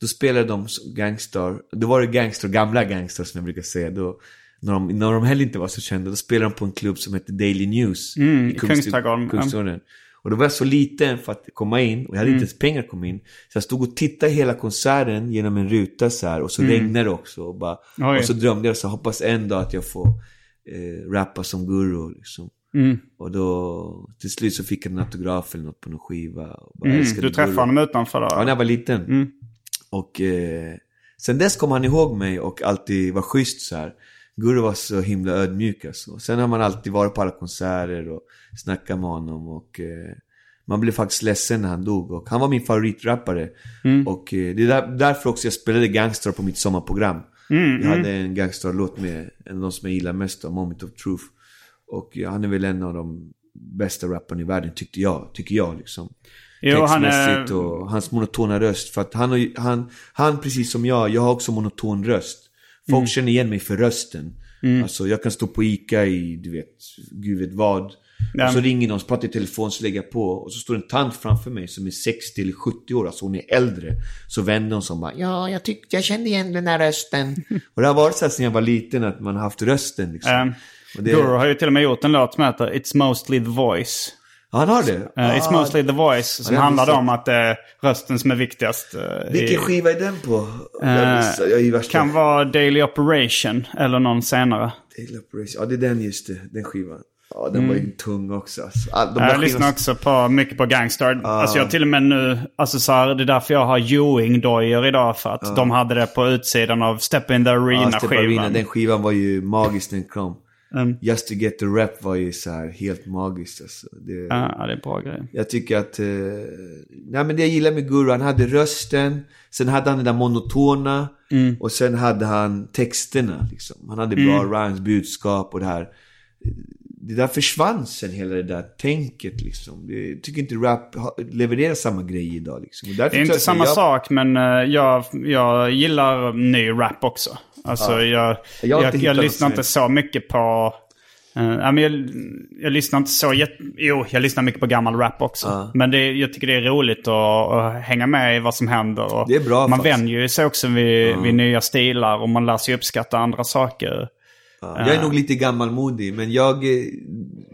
[SPEAKER 2] då spelade de Gangstar. Då var det Gangstar, gamla Gangstar som jag brukar säga. Då, när, de, när de heller inte var så kända, då spelade de på en klubb som hette Daily News.
[SPEAKER 1] Mm,
[SPEAKER 2] i Kungsträdgården.
[SPEAKER 1] Kungsträdgården.
[SPEAKER 2] Och då var jag så liten för att komma in och jag hade inte ens pengar att komma in. Så jag stod och tittade hela konserten genom en ruta så här och så regnade det också. Och, bara,
[SPEAKER 1] Oj.
[SPEAKER 2] och så drömde jag så hoppas en dag att jag får eh, rappa som guru liksom.
[SPEAKER 1] Mm.
[SPEAKER 2] Och då till slut så fick jag en autograf eller något på någon skiva. Och bara
[SPEAKER 1] Mm, du träffade honom utanför då?
[SPEAKER 2] Ja, när jag var liten.
[SPEAKER 1] Mm.
[SPEAKER 2] Och eh, sen dess kom han ihåg mig och alltid var schysst så här. Guru var så himla ödmjuk alltså. Sen har man alltid varit på alla konserter och snackat med honom och eh, man blev faktiskt ledsen när han dog. Och han var min favoritrappare.
[SPEAKER 1] Mm.
[SPEAKER 2] Och eh, det är där, därför också jag spelade Gangster på mitt sommarprogram.
[SPEAKER 1] Mm,
[SPEAKER 2] jag hade en gangsterlåt med en av de som jag gillar mest, då, Moment of Truth. Och ja, han är väl en av de bästa rapparna i världen, tyckte jag. Tycker jag liksom.
[SPEAKER 1] Jo, han är...
[SPEAKER 2] Och hans monotona röst. För att han, har han, han, precis som jag, jag har också monoton röst. Folk
[SPEAKER 1] Mm.
[SPEAKER 2] känner igen mig för rösten. Alltså jag kan stå på Ica i, du vet, gud vet vad. Och så ringer någon, så pratar i telefon, så lägger jag på. Och så står en tant framför mig som är 60 eller 70 år, alltså hon är äldre. Så vänder hon sig och bara, ja, jag tyckte jag kände igen den här rösten. och det har varit så här sedan jag var liten, att man har haft rösten liksom.
[SPEAKER 1] Um,
[SPEAKER 2] det-
[SPEAKER 1] Guru har ju till och med gjort en låt som heter It's mostly the voice.
[SPEAKER 2] Han har det?
[SPEAKER 1] Uh, It's
[SPEAKER 2] Ah,
[SPEAKER 1] mostly the voice. Som handlar om att det är rösten som är viktigast. uh,
[SPEAKER 2] Vilken skiva är den på?
[SPEAKER 1] Eh,
[SPEAKER 2] missar, jag.
[SPEAKER 1] Kan vara Daily Operation eller någon senare.
[SPEAKER 2] Daily Operation. Ja, det är den just det. Den skivan. Ja, den var ju tung också. Alltså. All,
[SPEAKER 1] Jag lyssnar också på, mycket på Gangstar. Alltså jag till och med nu, alltså så här, det är därför jag har Ewing-dojor idag. För att de hade det på utsidan av Step in the
[SPEAKER 2] Ja, Step Arena,
[SPEAKER 1] Arena-skivan.
[SPEAKER 2] den skivan var ju magisk den kom.
[SPEAKER 1] Mm.
[SPEAKER 2] Just to get the rap var ju så här helt magiskt alltså. Det,
[SPEAKER 1] Ja, det är bra grej.
[SPEAKER 2] Jag tycker att, eh, nej men det jag gillar med Guru, han hade rösten, sen hade han det där monotona
[SPEAKER 1] Mm.
[SPEAKER 2] och sen hade han texterna liksom. Han hade bra rhymes, budskap och det här. Det där försvann sen hela det där tänket liksom. Jag tycker inte rap levererar samma grej idag liksom.
[SPEAKER 1] Det är inte samma
[SPEAKER 2] jag,
[SPEAKER 1] sak, men eh, jag, jag gillar ny rap också. Alltså jag,
[SPEAKER 2] Jag
[SPEAKER 1] jag, jag,
[SPEAKER 2] något
[SPEAKER 1] lyssnar inte så mycket på... eh, ja, men jag, jag lyssnar inte så jätte... Jo, jag lyssnar mycket på gammal rap också. Men det, jag tycker det är roligt att, att hänga med i vad som händer. Och
[SPEAKER 2] Det är bra
[SPEAKER 1] Man
[SPEAKER 2] faktiskt.
[SPEAKER 1] vänjer sig också vid, vid nya stilar och man lär sig uppskatta andra saker.
[SPEAKER 2] jag är nog lite gammalmodig, men jag, eh,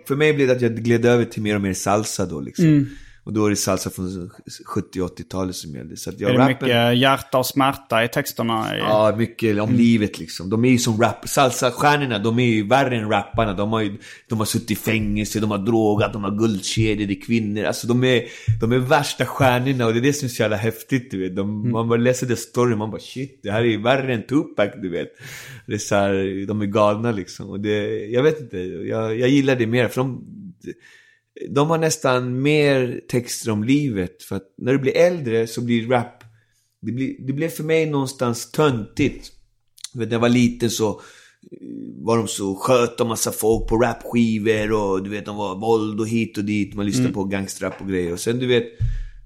[SPEAKER 2] för mig blev det att jag gled över till mer och mer salsa då liksom.
[SPEAKER 1] Mm.
[SPEAKER 2] Och då är det salsa från 70 80-talet som gällde. Så att jag
[SPEAKER 1] är det
[SPEAKER 2] rappen-
[SPEAKER 1] mycket hjärta och smärta i texterna? I,
[SPEAKER 2] Ja, mycket
[SPEAKER 1] Mm.
[SPEAKER 2] om livet liksom. De är ju som rap, salsa-stjärnorna, de är ju värre än rapparna. De har ju, de har suttit i fängelse, de har drogat, de har guldkedjor, det är kvinnor. Alltså de är, de är värsta stjärnorna och det är det som är så jävla häftigt, du vet. De,
[SPEAKER 1] Mm.
[SPEAKER 2] Man bara läser det storyn, man bara shit, det här är ju värre än Tupac, du vet. Det är så här, de är galna liksom. Och det, jag vet inte, jag, jag gillar det mer, för de, de har nästan mer texter om livet. För att när du blir äldre så blir rap, det, blir, det blev för mig någonstans töntigt. När jag var liten så eh, var de så sköt och massa folk på rapskivor och du vet, de var våld och hit och dit. Man lyssnade på gangsterrap och grejer. Och sen du vet,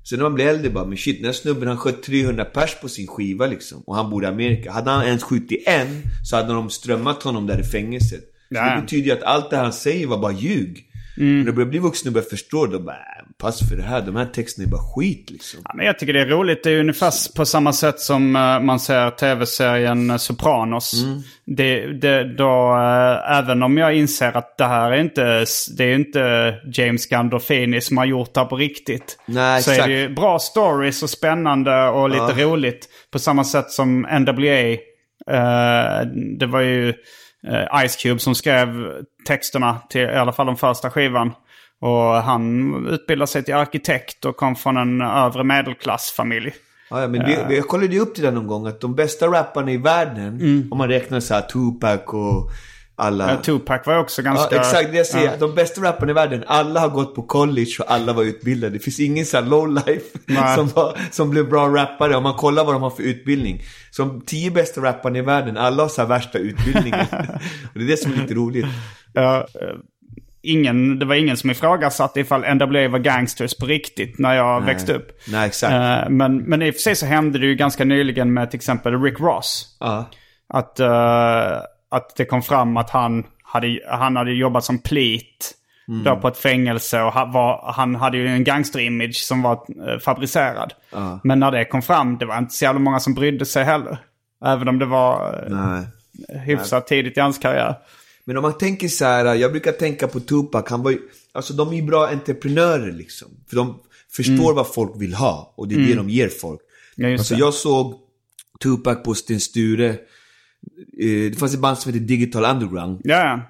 [SPEAKER 2] sen när man blir äldre bara, men shit, den här snubben han sköt 300 pers på sin skiva liksom. Och han bor i Amerika. Hade han ens skjutit en så hade de strömmat honom där i fängelset. Så det betyder ju att allt det han säger var bara ljug. När du börjar bli vuxen och börjar förstå, då bara, pass för det här. De här texterna är bara skit liksom.
[SPEAKER 1] Ja, men jag tycker det är roligt. Det är ungefär på samma sätt som eh, man ser tv-serien eh, Sopranos.
[SPEAKER 2] Mm.
[SPEAKER 1] Det, det, då, eh, även om jag inser att det här är inte, det är inte James Gandolfini som har gjort det här på riktigt.
[SPEAKER 2] Nej,
[SPEAKER 1] så är
[SPEAKER 2] exakt.
[SPEAKER 1] det ju bra stories och spännande och lite roligt. På samma sätt som NWA. eh, det var ju eh, Ice Cube som skrev texterna till i alla fall den första skivan. Och han utbildade sig till arkitekt och kom från en övre medelklassfamilj.
[SPEAKER 2] Ja, ja, men det, jag kollade ju upp det där någon gång att de bästa rapparna i världen, om man räknar så här Tupac och alla...
[SPEAKER 1] Ja, Tupac var också ganska...
[SPEAKER 2] Ja, exakt det jag säger.
[SPEAKER 1] Ja.
[SPEAKER 2] De bästa rapparna i världen, alla har gått på college och alla var utbildade. Det finns ingen sån här lowlife
[SPEAKER 1] Nej.
[SPEAKER 2] som, var, som blev bra rappare. Om man kollar vad de har för utbildning. Som tio bästa rapparna i världen, alla har så här värsta utbildningen. och det är det som är lite roligt.
[SPEAKER 1] Ja, eh, ingen, det var ingen som ifrågasatte ifall NWA var gangsters på riktigt när jag växte upp.
[SPEAKER 2] Nej, exakt.
[SPEAKER 1] Eh, men, men i och för sig så hände det ju ganska nyligen med till exempel Rick Ross.
[SPEAKER 2] Ja.
[SPEAKER 1] Att, eh, att det kom fram att han hade, han hade jobbat som plit då på ett fängelse och ha, var, han hade ju en gangsterimage som var eh, fabricerad. Men när det kom fram, det var inte så jävla många som brydde sig heller. Även om det var eh,
[SPEAKER 2] Nej.
[SPEAKER 1] hyfsat tidigt i hans karriär.
[SPEAKER 2] Men om man tänker så här, jag brukar tänka på Tupac, han var ju, alltså de är ju bra entreprenörer liksom. För de förstår vad folk vill ha och det är det de ger folk.
[SPEAKER 1] Ja,
[SPEAKER 2] alltså
[SPEAKER 1] det.
[SPEAKER 2] jag såg Tupac på Sten Sture, det fanns ett band som heter Digital Underground.
[SPEAKER 1] Ja, ja.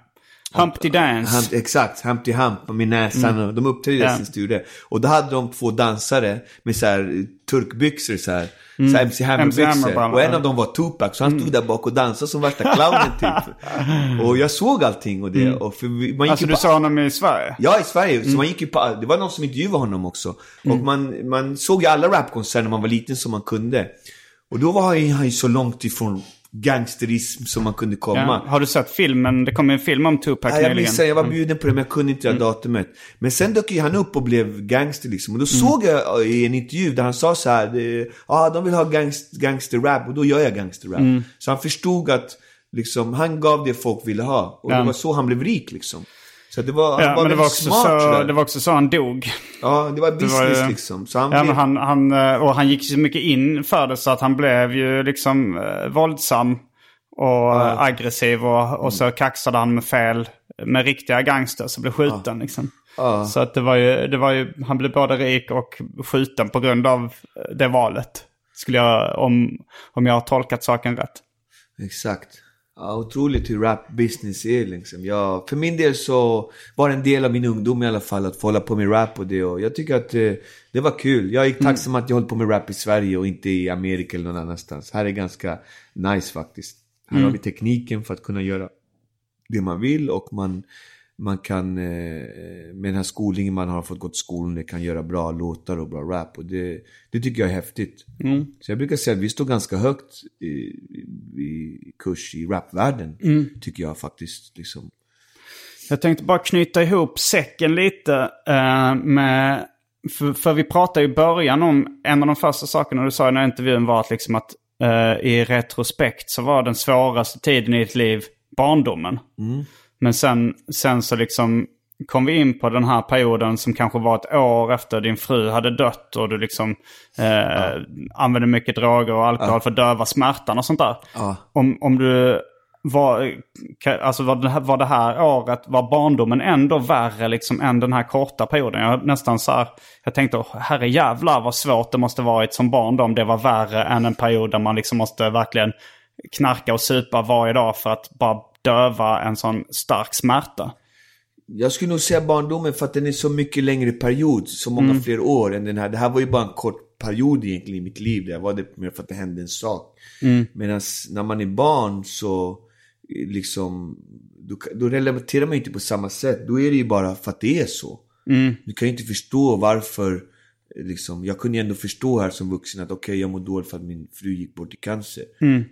[SPEAKER 1] Humpty Dance.
[SPEAKER 2] Hump, exakt, Humpty Hump med näsan och de uppträdde i
[SPEAKER 1] Mm. Ja.
[SPEAKER 2] sin studio. Och då hade de två dansare med så här eh, turkbyxor så här. Så här MC
[SPEAKER 1] MC
[SPEAKER 2] Hammer-byxor.
[SPEAKER 1] Hammer-brallor,
[SPEAKER 2] och en av dem var Tupac, så han stod där bak och dansade som värsta clownen typ. och jag såg allting och det. Och för man gick
[SPEAKER 1] Alltså du sa honom i Sverige?
[SPEAKER 2] Ja, i Sverige. Så man gick ju på, det var någon som intervjuade honom också. Och man, man såg ju alla rapkonserter när man var liten som man kunde. Och då var han ju så långt ifrån gangsterism som man kunde komma.
[SPEAKER 1] Ja. Har du sett filmen? Det kom en film om Tupac
[SPEAKER 2] Ja, jag
[SPEAKER 1] nyligen.
[SPEAKER 2] missade, jag var bjuden på det men jag kunde inte det datumet. Men sen dök ju han upp och blev gangster liksom. Och då såg jag eh, i en intervju där han sa så här, ja de vill ha gangst, gangsterrap och då gör jag gangsterrap. Så han förstod att liksom, han gav det folk ville ha. Och
[SPEAKER 1] Ja.
[SPEAKER 2] det var så han blev rik liksom. Så det var, han
[SPEAKER 1] Ja,
[SPEAKER 2] var
[SPEAKER 1] men det var, också
[SPEAKER 2] smart
[SPEAKER 1] så, det var också så han dog.
[SPEAKER 2] Ja, det var
[SPEAKER 1] Det
[SPEAKER 2] business
[SPEAKER 1] var ju-
[SPEAKER 2] liksom. Så han
[SPEAKER 1] Ja,
[SPEAKER 2] blev...
[SPEAKER 1] han, han, eh, och han gick så mycket in för det så att han blev ju liksom eh, våldsam och eh, aggressiv och, och så kaxade han med fel, med riktiga gangsters och blev skjuten liksom.
[SPEAKER 2] Ja.
[SPEAKER 1] Så att det var, ju, det var ju, han blev både rik och skjuten på grund av eh, det valet. Skulle jag, om, om jag har tolkat saken rätt.
[SPEAKER 2] Exakt. Ja, otroligt hur rap business är liksom. Jag, för min del så var det en del av min ungdom i alla fall att få hålla på med rap och det. Och jag tycker att eh, det var kul. Jag är tacksam att jag håller på med rap i Sverige och inte i Amerika eller någon annanstans. Här är ganska nice faktiskt. Här har vi tekniken för att kunna göra det man vill och man, man kan eh, med den här skolningen man har fått gått skolan kan göra bra låtar och bra rap och det, det tycker jag är häftigt. Så jag brukar säga att vi står ganska högt i, i kurs i rapvärlden. Tycker jag faktiskt. Liksom.
[SPEAKER 1] Jag tänkte bara knyta ihop säcken lite eh, med... För, för vi pratade i början om, en av de första sakerna du sa i den här intervjun var att, liksom att eh, i retrospekt så var den svåraste tiden i ditt liv barndomen. Men sen, sen så liksom kom vi in på den här perioden som kanske var ett år efter din fru hade dött och du liksom eh, använde mycket droger och alkohol för att döva smärtan och sånt där.
[SPEAKER 2] Ja.
[SPEAKER 1] Om, om du var, alltså var det, här, var det här året, var barndomen ändå värre liksom än den här korta perioden? Jag nästan så här, jag tänkte "Åh, herre jävlar vad svårt det måste varit som barn då, om det var värre än en period där man liksom måste verkligen knarka och supa varje dag för att bara döva en sån stark smärta.
[SPEAKER 2] Jag skulle nog säga barndomen för att den är så mycket längre period, så många fler år än den här. Det här var ju bara en kort period egentligen i mitt liv. Det var det mer för att det hände en sak. Medan när man är barn så eh, liksom, då, då relaterar man ju inte på samma sätt. Då är det ju bara för att det är så. Du kan ju inte förstå varför, eh, liksom, jag kunde ju ändå förstå här som vuxen att okej, jag mår dåligt för att min fru gick bort i cancer.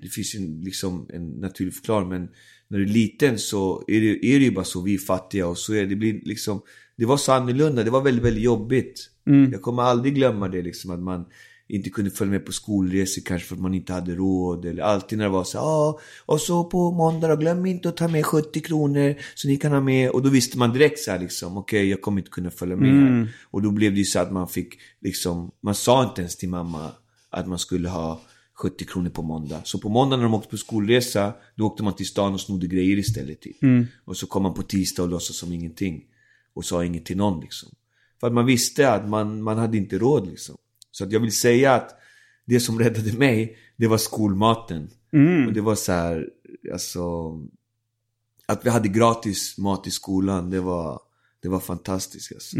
[SPEAKER 2] Det finns ju liksom en naturlig förklaring, men när du är liten så är det, är det ju bara så, vi är fattiga och så är det, det blir liksom, det var så annorlunda, det var väldigt, väldigt jobbigt. Jag kommer aldrig glömma det liksom, att man inte kunde följa med på skolresor kanske för att man inte hade råd. Eller alltid när det var så ja, och så på måndag då, glöm inte att ta med 70 kronor så ni kan ha med. Och då visste man direkt så här liksom, okej jag kommer inte kunna följa med här. Och då blev det ju så att man fick liksom, man sa inte ens till mamma att man skulle ha 70 kronor på måndag. Så på måndag när de åkte på skolresa, då åkte man till stan och snodde grejer istället. Typ. Och så kom man på tisdag och låtsades som ingenting. Och sa inget till någon liksom. För att man visste att man, man hade inte råd liksom. Så att jag vill säga att det som räddade mig, det var skolmaten. Och det var så här, alltså... Att vi hade gratis mat i skolan, det var, det var fantastiskt alltså.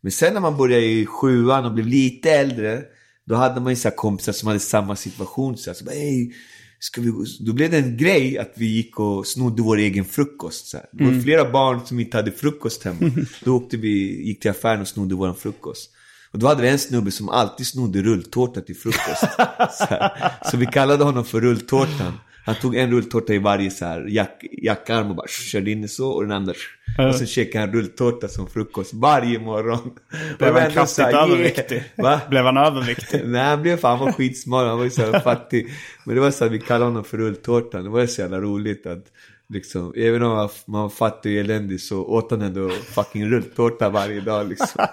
[SPEAKER 2] Men sen när man började i sjuan och blev lite äldre, då hade man ju så kompisar som hade samma situation. Så, så bara, "Hej, ska vi gå?" Då blev det en grej att vi gick och snodde vår egen frukost. Så. Det var flera barn som inte hade frukost hemma. Då åkte vi, gick till affären och snodde vår frukost. Och då hade vi en snubbe som alltid snodde rulltårta till frukost. så, så vi kallade honom för rulltårtan. Han tog en rulltårta i varje så här jack, jackarm och bara körde in så och den andra och sen käkade han rulltårta som frukost varje morgon.
[SPEAKER 1] Blev han kraftigt
[SPEAKER 2] här,
[SPEAKER 1] överviktig?
[SPEAKER 2] Va?
[SPEAKER 1] Blev han överviktig?
[SPEAKER 2] Nej han blev fan, var skitsmal, han var ju så här fattig. Men det var så att vi kallade honom för rulltårtan, det var så jävla roligt att liksom, även om man var fattig och eländig så åt han ändå fucking rulltårta varje dag liksom.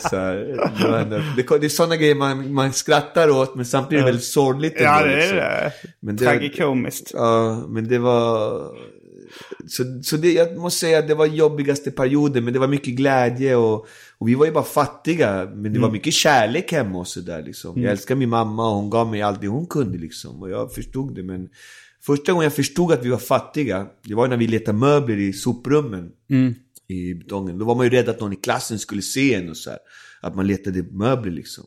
[SPEAKER 2] Så här, det, det, är sådana grejer man, man skrattar åt men samtidigt är det väldigt sorgligt
[SPEAKER 1] Ja,
[SPEAKER 2] ändå,
[SPEAKER 1] det är
[SPEAKER 2] liksom.
[SPEAKER 1] det.
[SPEAKER 2] Men det-
[SPEAKER 1] Tragikomiskt.
[SPEAKER 2] Ja, men det var... Så, så det, jag måste säga att det var jobbigaste perioden, men det var mycket glädje och, och vi var ju bara fattiga. Men det var mycket kärlek hemma och sådär liksom. Jag älskar min mamma och hon gav mig allt det hon kunde liksom. Och jag förstod det, men första gången jag förstod att vi var fattiga, det var när vi letade möbler i soprummen. I betongen. Då var man ju rädd att någon i klassen skulle se en och så här. Att man letade möbler liksom.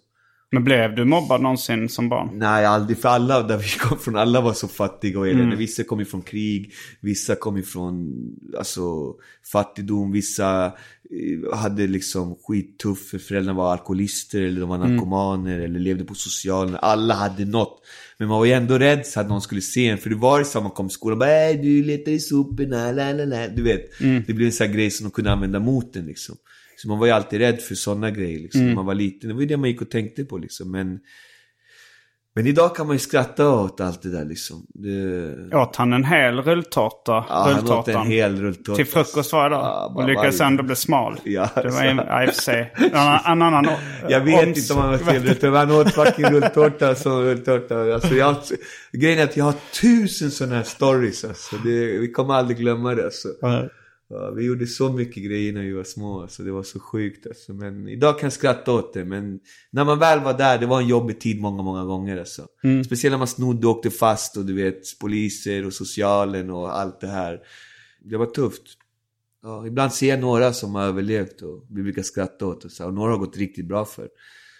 [SPEAKER 1] Men blev du mobbad någonsin som barn?
[SPEAKER 2] Nej, aldrig. För alla där vi kom från, alla var så fattiga och eländiga.
[SPEAKER 1] Mm.
[SPEAKER 2] Vissa kom ifrån krig, vissa kom ifrån alltså, fattigdom, vissa eh, hade liksom skittufft för föräldrarna var alkoholister eller de var
[SPEAKER 1] Mm.
[SPEAKER 2] narkomaner eller levde på socialen. Alla hade något. Men man var ju ändå rädd så att någon skulle se en. För det var ju så att man kom till skolan och bara äh, du letar i soporna, la la la. Du vet,
[SPEAKER 1] Mm.
[SPEAKER 2] det blev en sån här grej som de kunde använda mot en liksom. Så man var ju alltid rädd för sådana grejer liksom.
[SPEAKER 1] Mm.
[SPEAKER 2] När man var liten. Det var ju det man gick och tänkte på liksom. Men men idag kan man ju skratta åt allt det där liksom. Det...
[SPEAKER 1] Åt han en hel rulltårta?
[SPEAKER 2] Ja, han åt en hel rulltårta.
[SPEAKER 1] Till frukost varje dag?
[SPEAKER 2] Ja,
[SPEAKER 1] och lyckades ändå bli smal?
[SPEAKER 2] Ja,
[SPEAKER 1] det var en, ja, i och för sig. En annan... Annan
[SPEAKER 2] Jag vet inte om han var fel utan han åt fucking rulltårta som rulltårta. Alltså, jag, grejen är att jag har tusen sådana här stories alltså. Det, vi kommer aldrig glömma det alltså. Vi gjorde så mycket grejer när vi var små, alltså det var så sjukt alltså. Men idag kan jag skratta åt det, men när man väl var där, det var en jobbig tid många, många gånger alltså. Speciellt när man snodde och åkte fast och du vet, poliser och socialen och allt det här. Det var tufft. Ja, ibland ser jag några som har överlevt och vi brukar skratta åt och, så, här, och några har gått riktigt bra för.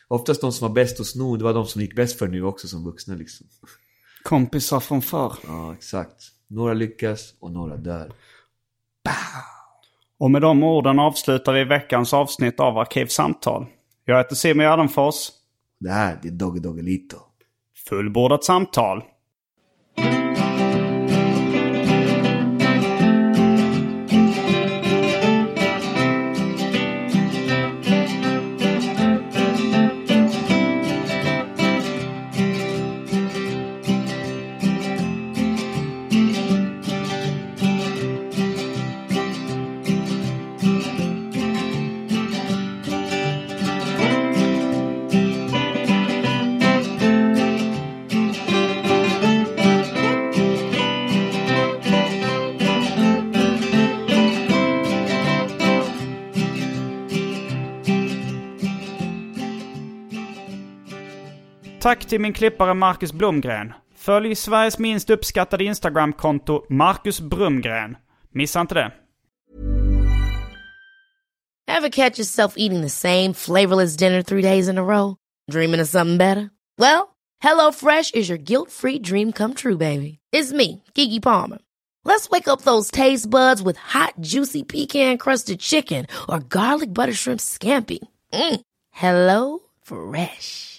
[SPEAKER 2] Oftast de som var bäst att sno, det var de som gick bäst för nu också som vuxna liksom.
[SPEAKER 1] Kompisar från förr.
[SPEAKER 2] Ja, exakt. Några lyckas och några dör.
[SPEAKER 1] Och med de orden avslutar vi veckans avsnitt av Arkivsamtal. Jag heter Simon Gärdenfors.
[SPEAKER 2] Det här, är Doggy Doggelito.
[SPEAKER 1] Fullbordat samtal. Tack till min klippare Marcus Blomgren. Följ Sveriges minst uppskattade Instagramkonto Marcus Brumgren. Missa inte det.
[SPEAKER 4] Ever catch yourself eating the same flavorless dinner three days in a row? Dreaming of something better? Well, HelloFresh is your guilt-free dream come true, baby. It's me, Gigi Palmer. Let's wake up those taste buds with hot, juicy pecan-crusted chicken or garlic butter shrimp scampi. Mm. Hello Fresh.